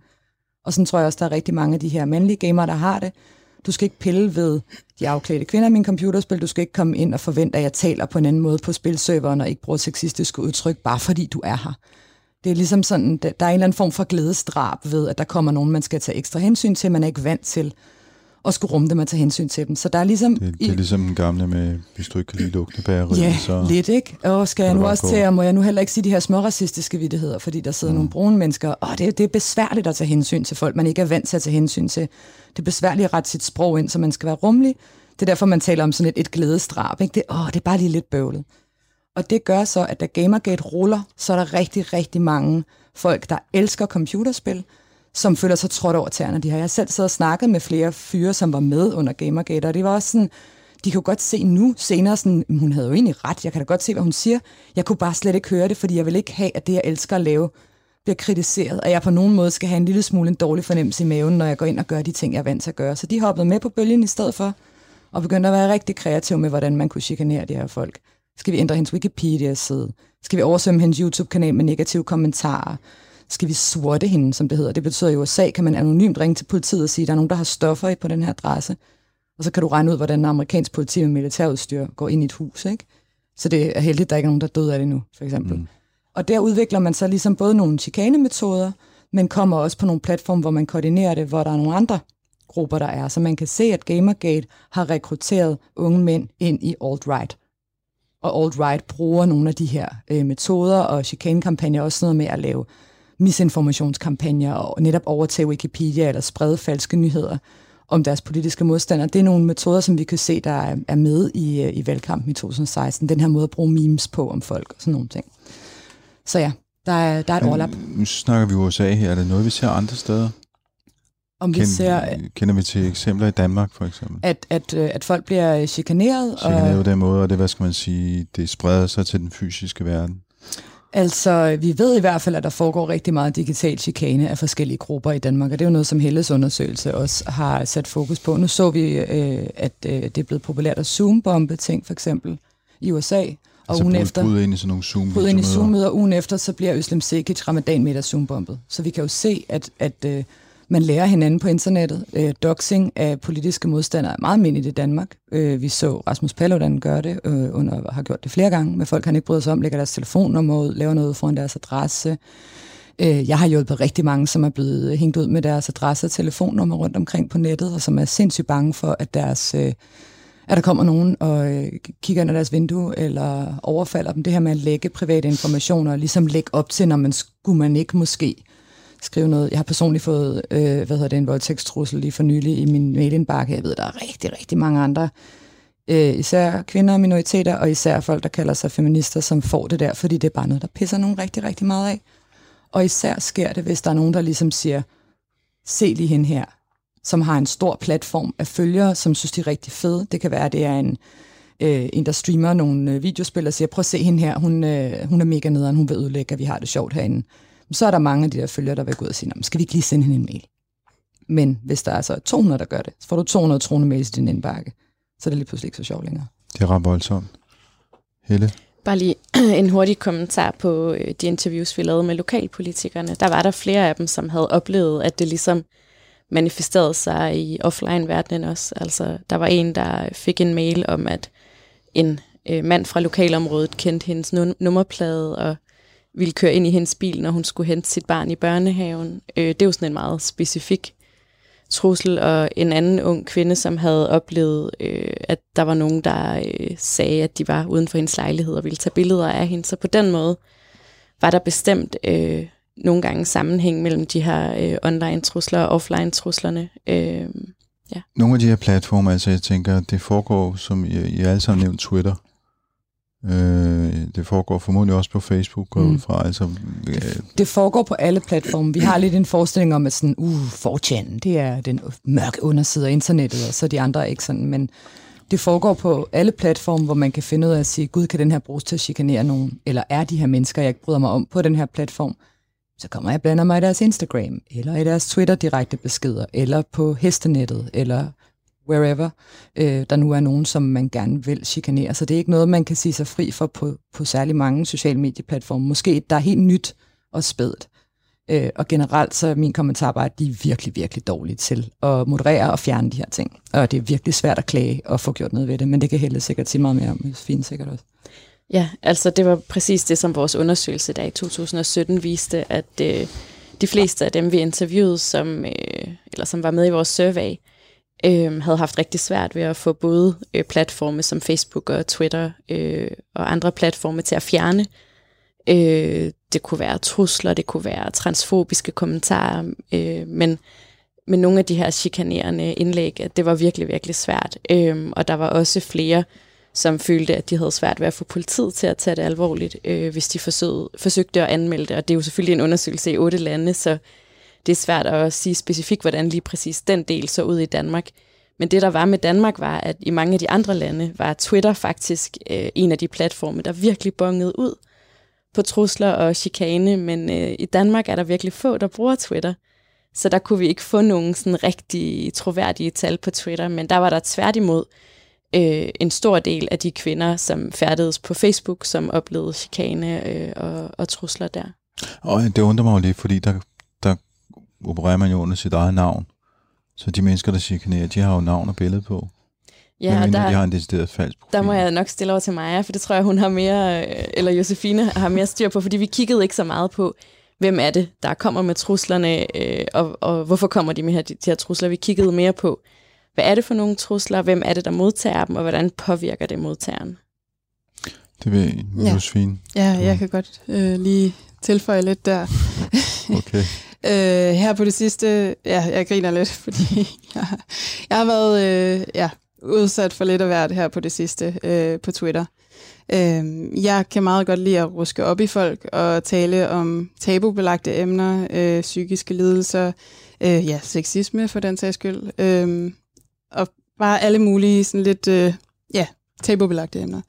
Og sådan tror jeg også, der er rigtig mange af de her mandlige gamere, der har det. Du skal ikke pille ved de afklædte kvinder i min computerspil. Du skal ikke komme ind og forvente, at jeg taler på en anden måde på spilserveren og ikke bruger sexistiske udtryk, bare fordi du er her. Det er ligesom sådan, der er en eller anden form for glædesdrab ved, at der kommer nogen, man skal tage ekstra hensyn til, man er ikke vant til at skulle rumme dem og tage hensyn til dem. Så der er ligesom... Det, det er ligesom den gamle med, hvis du ikke kan lide lugten af bageriet, Ja, så... lidt, ikke? Og skal jeg nu også gå. til, og må jeg nu heller ikke sige de her små racistiske vidtigheder, fordi der sidder mm. nogle brune mennesker, og det, det er besværligt at tage hensyn til folk, man ikke er vant til at tage hensyn til. Det er besværligt at rette sit sprog ind, så man skal være rummelig. Det er derfor, man taler om sådan et, et glædesdrab. Ikke? Det, åh, det er bare lige lidt bøvlet. Og det gør så, at da Gamergate ruller, så er der rigtig, rigtig mange folk, der elsker computerspil, som føler sig trådt over tæerne. De har jeg har selv siddet og snakket med flere fyre, som var med under Gamergate, og det var også sådan, de kan jo godt se nu senere, sådan, hun havde jo egentlig ret, jeg kan da godt se, hvad hun siger. Jeg kunne bare slet ikke høre det, fordi jeg vil ikke have, at det, jeg elsker at lave, bliver kritiseret, og jeg på nogen måde skal have en lille smule en dårlig fornemmelse i maven, når jeg går ind og gør de ting, jeg er vant til at gøre. Så de hoppede med på bølgen i stedet for, og begyndte at være rigtig kreative med, hvordan man kunne chikanere de her folk. Skal vi ændre hendes Wikipedia-side? Skal vi oversvømme hendes YouTube-kanal med negative kommentarer? Skal vi sorte hende, som det hedder? Det betyder, i USA kan man anonymt ringe til politiet og sige, at der er nogen, der har stoffer i på den her adresse. Og så kan du regne ud, hvordan amerikansk politi med militærudstyr går ind i et hus. Ikke? Så det er heldigt, at der ikke er nogen, der døde af det nu, for eksempel. Mm. Og der udvikler man så ligesom både nogle chikanemetoder, men kommer også på nogle platforme, hvor man koordinerer det, hvor der er nogle andre grupper, der er. Så man kan se, at Gamergate har rekrutteret unge mænd ind i alt-right. Og alt-right bruger nogle af de her øh, metoder, og chikanekampagner er også noget med at lave misinformationskampagner og netop overtage Wikipedia eller sprede falske nyheder om deres politiske modstandere. Det er nogle metoder, som vi kan se, der er, med i, øh, i valgkampen i 2016. Den her måde at bruge memes på om folk og sådan nogle ting. Så ja, der er, der er et overlap. Nu snakker vi USA her. Er det noget, vi ser andre steder? Om vi Kend, ser, Kender vi til eksempler i Danmark, for eksempel? at, at, øh, at folk bliver chikaneret. Chikaneret på den måde, og det, hvad skal man sige, det spreder sig til den fysiske verden. Altså, vi ved i hvert fald, at der foregår rigtig meget digital chikane af forskellige grupper i Danmark, og det er jo noget, som Helles undersøgelse også har sat fokus på. Nu så vi, øh, at øh, det er blevet populært at Zoom-bombe ting, for eksempel, i USA. Og altså ugen efter, brud ind i sådan nogle zoom bryde ind i Zoom-møder, ugen efter, så bliver Øslem Sekic ramadan middag Zoom-bombet. Så vi kan jo se, at, at øh, man lærer hinanden på internettet. Øh, doxing af politiske modstandere er meget almindeligt i Danmark. Øh, vi så Rasmus Paludan gøre det, øh, under, har gjort det flere gange, med folk, han ikke bryder sig om, lægger deres telefonnummer ud, laver noget foran deres adresse. Øh, jeg har hjulpet rigtig mange, som er blevet hængt ud med deres adresse og telefonnummer rundt omkring på nettet, og som er sindssygt bange for, at deres... Øh, at der kommer nogen og øh, kigger ind ad deres vindue, eller overfalder dem. Det her med at lægge private informationer, og ligesom lægge op til, når man skulle man ikke måske skrive noget. Jeg har personligt fået, øh, hvad hedder det, en voldtægtstrussel lige for nylig i min mailindbakke. Jeg ved, der er rigtig, rigtig mange andre, øh, især kvinder og minoriteter, og især folk, der kalder sig feminister, som får det der, fordi det er bare noget, der pisser nogen rigtig, rigtig meget af. Og især sker det, hvis der er nogen, der ligesom siger, se lige hende her, som har en stor platform af følgere, som synes, de er rigtig fede. Det kan være, at det er en, øh, en der streamer nogle øh, videospil og siger, prøv at se hende her, hun, øh, hun er mega nederen, hun vil ødelægge, at vi har det sjovt herinde. Så er der mange af de der følgere, der vil gå ud og sige, "Nå, men skal vi ikke lige sende hende en mail? Men hvis der er så 200, der gør det, så får du 200 troende mails i din indbakke. Så er det lige pludselig ikke så sjovt længere. Det er ret voldsomt. Helle? Bare lige en hurtig kommentar på øh, de interviews, vi lavede med lokalpolitikerne. Der var der flere af dem, som havde oplevet, at det ligesom manifesterede sig i offline-verdenen også. Altså, der var en, der fik en mail om, at en øh, mand fra lokalområdet kendte hendes num- nummerplade og ville køre ind i hendes bil, når hun skulle hente sit barn i børnehaven. Øh, det er jo sådan en meget specifik trussel, og en anden ung kvinde, som havde oplevet, øh, at der var nogen, der øh, sagde, at de var uden for hendes lejlighed og ville tage billeder af hende. Så på den måde var der bestemt øh, nogle gange sammenhæng mellem de her øh, online-trusler og offline-truslerne. Øh, Nogle af de her platforme, altså jeg tænker, det foregår, som I, I alle sammen nævnt, Twitter. Øh, det foregår formodentlig også på Facebook, går mm. Ud fra. Altså, øh, Det foregår på alle platforme. Vi har lidt en forestilling om, at sådan, uh, 4chan, det er den mørke underside af internettet, og så de andre er ikke sådan, men det foregår på alle platforme, hvor man kan finde ud af at sige, gud, kan den her bruges til at chikanere nogen? Eller er de her mennesker, jeg ikke bryder mig om på den her platform? Så kommer jeg og blander mig i deres Instagram, eller i deres Twitter direkte beskeder, eller på hestenettet, eller wherever, øh, der nu er nogen, som man gerne vil chikanere. Så det er ikke noget, man kan sige sig fri for på, på særlig mange sociale medieplatforme. Måske der er helt nyt og spædt. Øh, og generelt så er min kommentar bare, at de er virkelig, virkelig dårlige til at moderere og fjerne de her ting. Og det er virkelig svært at klage og få gjort noget ved det, men det kan Helle sikkert sige meget mere om, fint sikkert også. Ja, altså det var præcis det, som vores undersøgelse der i 2017 viste, at øh, de fleste af dem, vi interviewede, som, øh, eller som var med i vores survey, øh, øh, havde haft rigtig svært ved at få både øh, platforme som Facebook og Twitter øh, og andre platforme til at fjerne. Øh, det kunne være trusler, det kunne være transfobiske kommentarer, øh, men med nogle af de her chikanerende indlæg, at det var virkelig, virkelig svært. Øh, og der var også flere, som følte, at de havde svært ved at få politiet til at tage det alvorligt, øh, hvis de forsøgte, forsøgte at anmelde det. Og det er jo selvfølgelig en undersøgelse i otte lande, så det er svært at sige specifikt, hvordan lige præcis den del så ud i Danmark. Men det, der var med Danmark, var, at i mange af de andre lande var Twitter faktisk øh, en af de platforme, der virkelig bongede ud på trusler og chikane, men øh, i Danmark er der virkelig få, der bruger Twitter. Så der kunne vi ikke få nogen sådan rigtig troværdige tal på Twitter, men der var der tværtimod øh, en stor del af de kvinder, som færdedes på Facebook, som oplevede chikane øh, og, og trusler der. Og øh, det undrer mig jo lidt, fordi der, der opererer man jo under sit eget navn. Så de mennesker, der chikanerer, de har jo navn og billede på. Ja, Men der, de har en decideret falsk profil. der må jeg nok stille over til Maja, for det tror jeg, hun har mere, øh, eller Josefine har mere styr på, fordi vi kiggede ikke så meget på, hvem er det, der kommer med truslerne, øh, og, og hvorfor kommer de med her, de, de her trusler. Vi kiggede mere på, hvad er det for nogle trusler, hvem er det, der modtager dem, og hvordan påvirker det modtageren. Det Ja. Josefine. Ja, jeg kan godt øh, lige tilføje lidt der. Okay. Øh, her på det sidste, ja, jeg griner lidt, fordi jeg, jeg har været øh, ja, udsat for lidt af hvert her på det sidste øh, på Twitter. Øh, jeg kan meget godt lide at ruske op i folk og tale om tabubelagte emner, øh, psykiske lidelser, øh, ja, sexisme for den sags skyld, øh, og bare alle mulige sådan lidt, øh, ja, tabubelagte emner.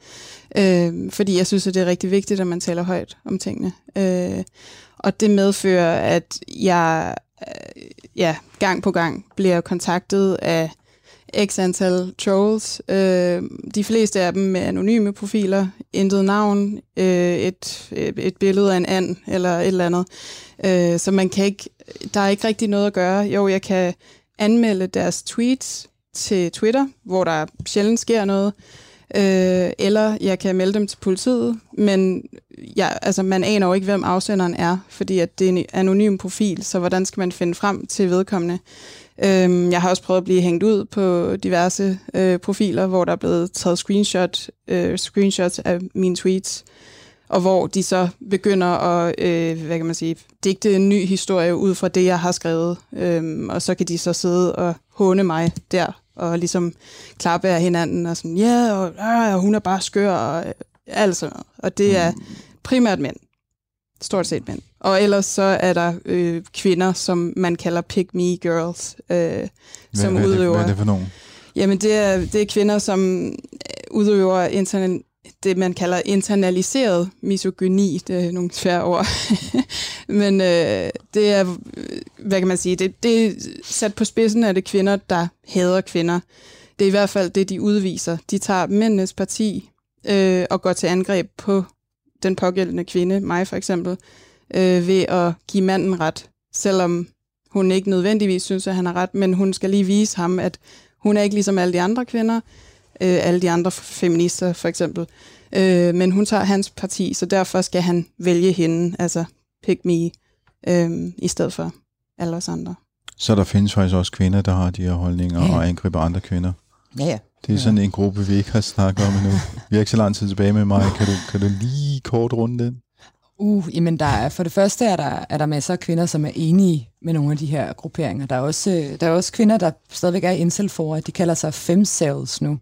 Øh, fordi jeg synes, at det er rigtig vigtigt, at man taler højt om tingene. Øh, og det medfører, at jeg øh, ja, gang på gang bliver kontaktet af x antal trolls. Øh, de fleste af dem med anonyme profiler, intet navn, øh, et, et billede af en and eller et eller andet. Øh, så man kan ikke, der er ikke rigtig noget at gøre. Jo, jeg kan anmelde deres tweets til Twitter, hvor der sjældent sker noget, øh, eller jeg kan melde dem til politiet, men ja, altså, man aner jo ikke, hvem afsenderen er, fordi at det er en anonym profil, så hvordan skal man finde frem til vedkommende? Øhm, jeg har også prøvet at blive hængt ud på diverse øh, profiler, hvor der er blevet taget screenshot, øh, screenshots af mine tweets, og hvor de så begynder at, øh, hvad kan man sige, digte en ny historie ud fra det, jeg har skrevet, øhm, og så kan de så sidde og håne mig der, og ligesom klappe af hinanden, og sådan, ja, yeah, og, øh, hun er bare skør, og øh, alt sådan noget. Og det er primært mænd. Stort set mænd. Og ellers så er der øh, kvinder, som man kalder pick me girls, øh, Hvad, som hvad, er det, udøver. hvad er det for nogen? Jamen, det er, det er kvinder, som øh, udøver interna- det, man kalder internaliseret misogyni. Det er nogle svære ord. Men øh, det er, hvad kan man sige, det, det er sat på spidsen af det kvinder, der hader kvinder. Det er i hvert fald det, de udviser. De tager mændenes parti øh, og går til angreb på den pågældende kvinde, mig for eksempel, øh, ved at give manden ret, selvom hun ikke nødvendigvis synes, at han har ret, men hun skal lige vise ham, at hun er ikke ligesom alle de andre kvinder, øh, alle de andre feminister for eksempel, øh, men hun tager hans parti, så derfor skal han vælge hende, altså pick me, øh, i stedet for alle os andre. Så der findes faktisk også kvinder, der har de her holdninger Ja. og angriber andre kvinder. Ja, ja. Det er sådan en gruppe, vi ikke har snakket om endnu. Vi har ikke så lang tid tilbage med mig. Kan du, kan du lige kort runde den? Uh, jamen der er, for det første er der, er der masser af kvinder, som er enige med nogle af de her grupperinger. Der er også, øh, der er også kvinder, der stadigvæk er i at De kalder sig femcells nu.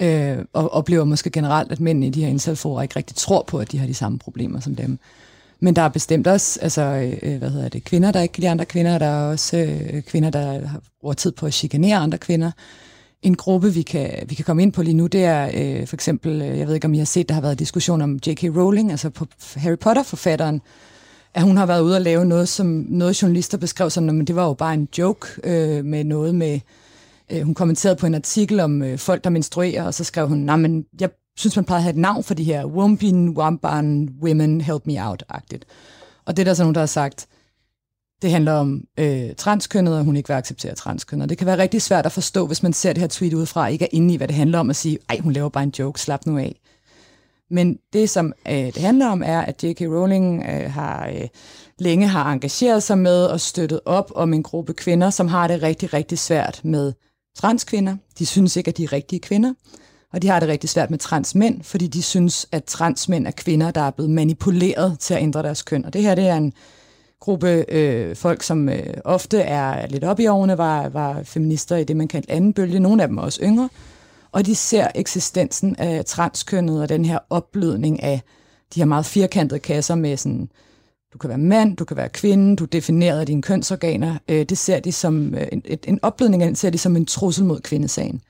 Øh, og oplever måske generelt, at mænd i de her incel ikke rigtig tror på, at de har de samme problemer som dem. Men der er bestemt også altså, øh, øh hvad hedder det, kvinder, der ikke kan lide andre kvinder. Der er også øh, kvinder, der har bruger tid på at chikanere andre kvinder. En gruppe, vi kan, vi kan komme ind på lige nu, det er øh, for eksempel, øh, jeg ved ikke om I har set, der har været diskussion om J.K. Rowling, altså på Harry Potter-forfatteren, at hun har været ude og lave noget, som noget journalister beskrev som, men det var jo bare en joke øh, med noget med, øh, hun kommenterede på en artikel om øh, folk, der menstruerer, og så skrev hun, nej, men jeg synes, man plejede at have et navn for de her Wombin, Wampan, Women, Help Me Out-agtigt. Og det er der så nogen, der har sagt, det handler om øh, transkønnet, og hun ikke vil acceptere transkønnet. Det kan være rigtig svært at forstå, hvis man ser det her tweet udefra, ikke er inde i, hvad det handler om, at sige, ej, hun laver bare en joke, slap nu af. Men det, som øh, det handler om, er, at J.K. Rowling øh, har øh, længe har engageret sig med og støttet op om en gruppe kvinder, som har det rigtig, rigtig svært med transkvinder. De synes ikke, at de er rigtige kvinder. Og de har det rigtig svært med transmænd, fordi de synes, at transmænd er kvinder, der er blevet manipuleret til at ændre deres køn. Og det her det er en gruppe øh, folk, som øh, ofte er lidt op i årene, var, var feminister i det, man kaldte anden bølge. Nogle af dem er også yngre. Og de ser eksistensen af transkønnet og den her opblødning af de her meget firkantede kasser med sådan, du kan være mand, du kan være kvinde, du definerer dine kønsorganer. Øh, det ser de som, øh, en, en opblødning af den ser de som en trussel mod kvindesagen.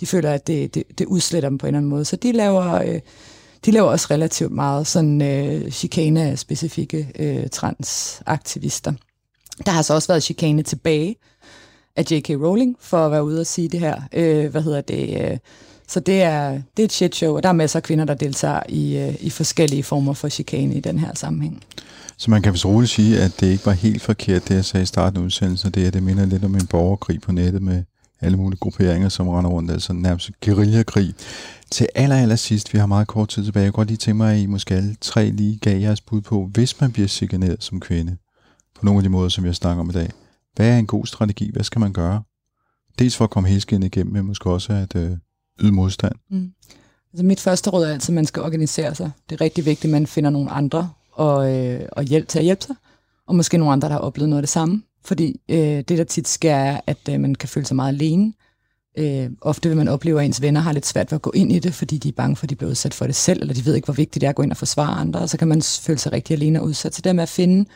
De føler, at det, det, det udsletter dem på en eller anden måde. Så de laver, øh, de laver også relativt meget sådan øh, chikane af specifikke øh, transaktivister. Der har så også været chikane tilbage af J.K. Rowling for at være ude og sige det her. Øh, hvad hedder det? Øh, så det er, det er et shit show, og der er masser af kvinder, der deltager i, øh, i forskellige former for chikane i den her sammenhæng. Så man kan vist roligt sige, at det ikke var helt forkert, det jeg sagde i starten af udsendelsen, det er, det minder lidt om en borgerkrig på nettet med alle mulige grupperinger, som render rundt, altså nærmest guerillakrig. Til aller, aller sidst, vi har meget kort tid tilbage, jeg kunne godt lige tænke mig, at I måske alle tre lige gav jeres bud på, hvis man bliver chikaneret som kvinde, på nogle af de måder, som jeg snakker om i dag, hvad er en god strategi? Hvad skal man gøre? Dels for at komme helskindet igennem, men måske også at øh, yde modstand. Mm. Altså mit første råd er altid, at man skal organisere sig. Det er rigtig vigtigt, at man finder nogle andre og, øh, og hjælp til at hjælpe sig. Og måske nogle andre, der har oplevet noget af det samme. Fordi øh, det, der tit sker, er, at øh, man kan føle sig meget alene. Øh, ofte vil man opleve, at ens venner har lidt svært ved at gå ind i det, fordi de er bange for, at de bliver udsat for det selv, eller de ved ikke, hvor vigtigt det er at gå ind og forsvare andre, og så kan man føle sig rigtig alene og udsat. Så det med at finde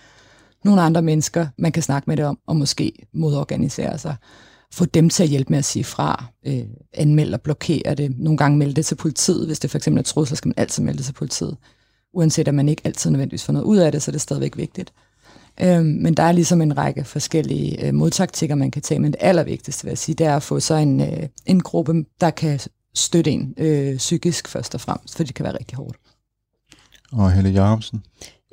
nogle andre mennesker, man kan snakke med det om, og måske modorganisere sig. Få dem til at hjælpe med at sige fra, øh, anmelde og blokere det. Nogle gange melde det til politiet. Hvis det for eksempel er trussel, så skal man altid melde det til politiet. Uanset at man ikke altid nødvendigvis får noget ud af det, så er det stadigvæk vigtigt. Øh, men der er ligesom en række forskellige øh, modtaktikker, man kan tage. Men det allervigtigste, vil jeg sige, det er at få så en, øh, en gruppe, der kan støtte en øh, psykisk først og fremmest, for det kan være rigtig hårdt. Og Helle Jacobsen?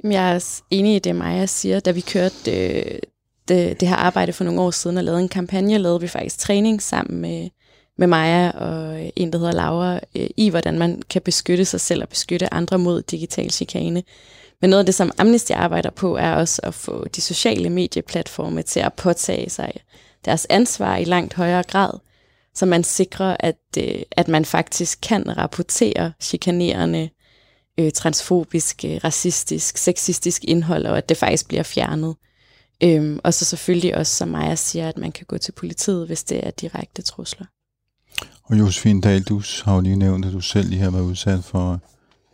Jeg er enig i det, Maja siger. Da vi kørte øh, det, det her arbejde for nogle år siden og lavede en kampagne, lavede vi faktisk træning sammen med, med Maja og en, der hedder Laura, øh, i hvordan man kan beskytte sig selv og beskytte andre mod digital chikane. Men noget af det, som Amnesty arbejder på, er også at få de sociale medieplatforme til at påtage sig deres ansvar i langt højere grad, så man sikrer, at, øh, at man faktisk kan rapportere chikanerende øh, transfobisk, øh, racistisk, sexistisk indhold, og at det faktisk bliver fjernet. Øhm, og så selvfølgelig også, som Maja siger, at man kan gå til politiet, hvis det er direkte trusler. Og Josefine Dahl, du har jo lige nævnt, at du selv lige har været udsat for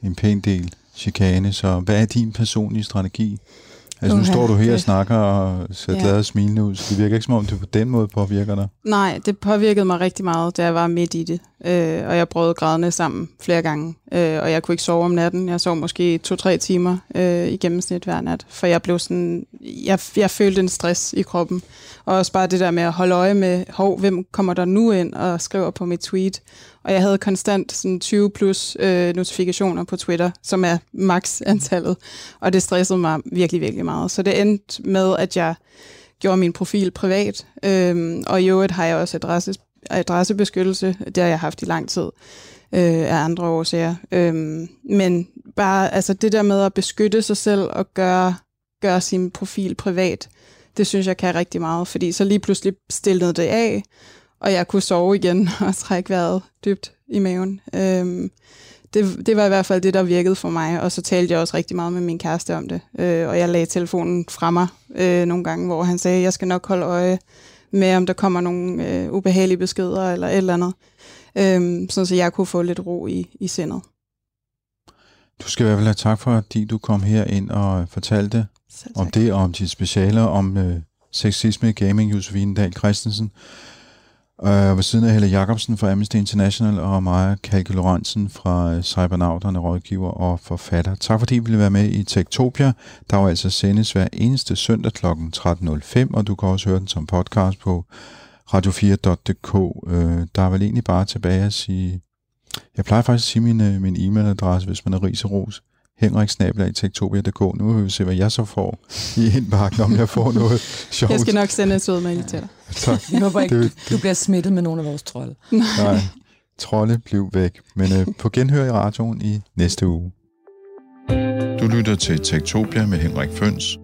en pæn del chikane, så hvad er din personlige strategi? Altså nu står du her og snakker og ser ja. glad og smilende ud, så det virker ikke som om, det på den måde påvirker dig. Nej, det påvirkede mig rigtig meget, da jeg var midt i det. Øh, og jeg brød grædende sammen flere gange. Øh, og jeg kunne ikke sove om natten. Jeg sov måske to-tre timer øh, i gennemsnit hver nat. For jeg blev sådan, jeg, jeg følte en stress i kroppen. Og også bare det der med at holde øje med, hov, hvem kommer der nu ind og skriver på mit tweet. Og jeg havde konstant sådan 20 plus øh, notifikationer på Twitter, som er max antallet. Og det stressede mig virkelig, virkelig meget. Så det endte med, at jeg gjorde min profil privat. øh, og i øvrigt har jeg også adresse, adressebeskyttelse. Det har jeg haft i lang tid øh, af andre årsager. Øh, men bare altså det der med at beskytte sig selv og gøre, gøre sin profil privat, det synes jeg kan rigtig meget, fordi så lige pludselig stillede det af, og jeg kunne sove igen og trække vejret dybt i maven. Øhm, det, det var i hvert fald det, der virkede for mig, og så talte jeg også rigtig meget med min kæreste om det, øh, og jeg lagde telefonen fra mig øh, nogle gange, hvor han sagde, at jeg skal nok holde øje med, om der kommer nogle øh, ubehagelige beskeder eller et eller andet, øh, sådan så jeg kunne få lidt ro i, i sindet. Du skal i hvert fald have tak for, at du kom her ind og fortalte om det, og om dit specialer om øh, sexisme i gaming, Josefine Dahl Christensen. Øh, ved siden af Helle Jacobsen fra Amnesty International og Maja Kalke Lorentzen fra øh, Cybernauterne, rådgiver og forfatter. Tak fordi I ville være med i Tektopia, der jo altså sendes hver eneste søndag kl. 13.05, og du kan også høre den som podcast på radio4.dk. Øh, der er vel egentlig bare tilbage at sige... Jeg plejer faktisk at sige min, øh, min e-mailadresse, hvis man er riseros henriksnabelag.tektopia.dk. Nu vil vi se, hvad jeg så får i indbakken, om jeg får noget sjovt. Jeg skal nok sende en sød mail til dig. Tak. Jeg håber ikke, du, du bliver smittet med nogle af vores trolde. Nej. trolde blev væk. Men øh, på genhør i radioen i næste uge. Du lytter til Tektopia med Henrik Føns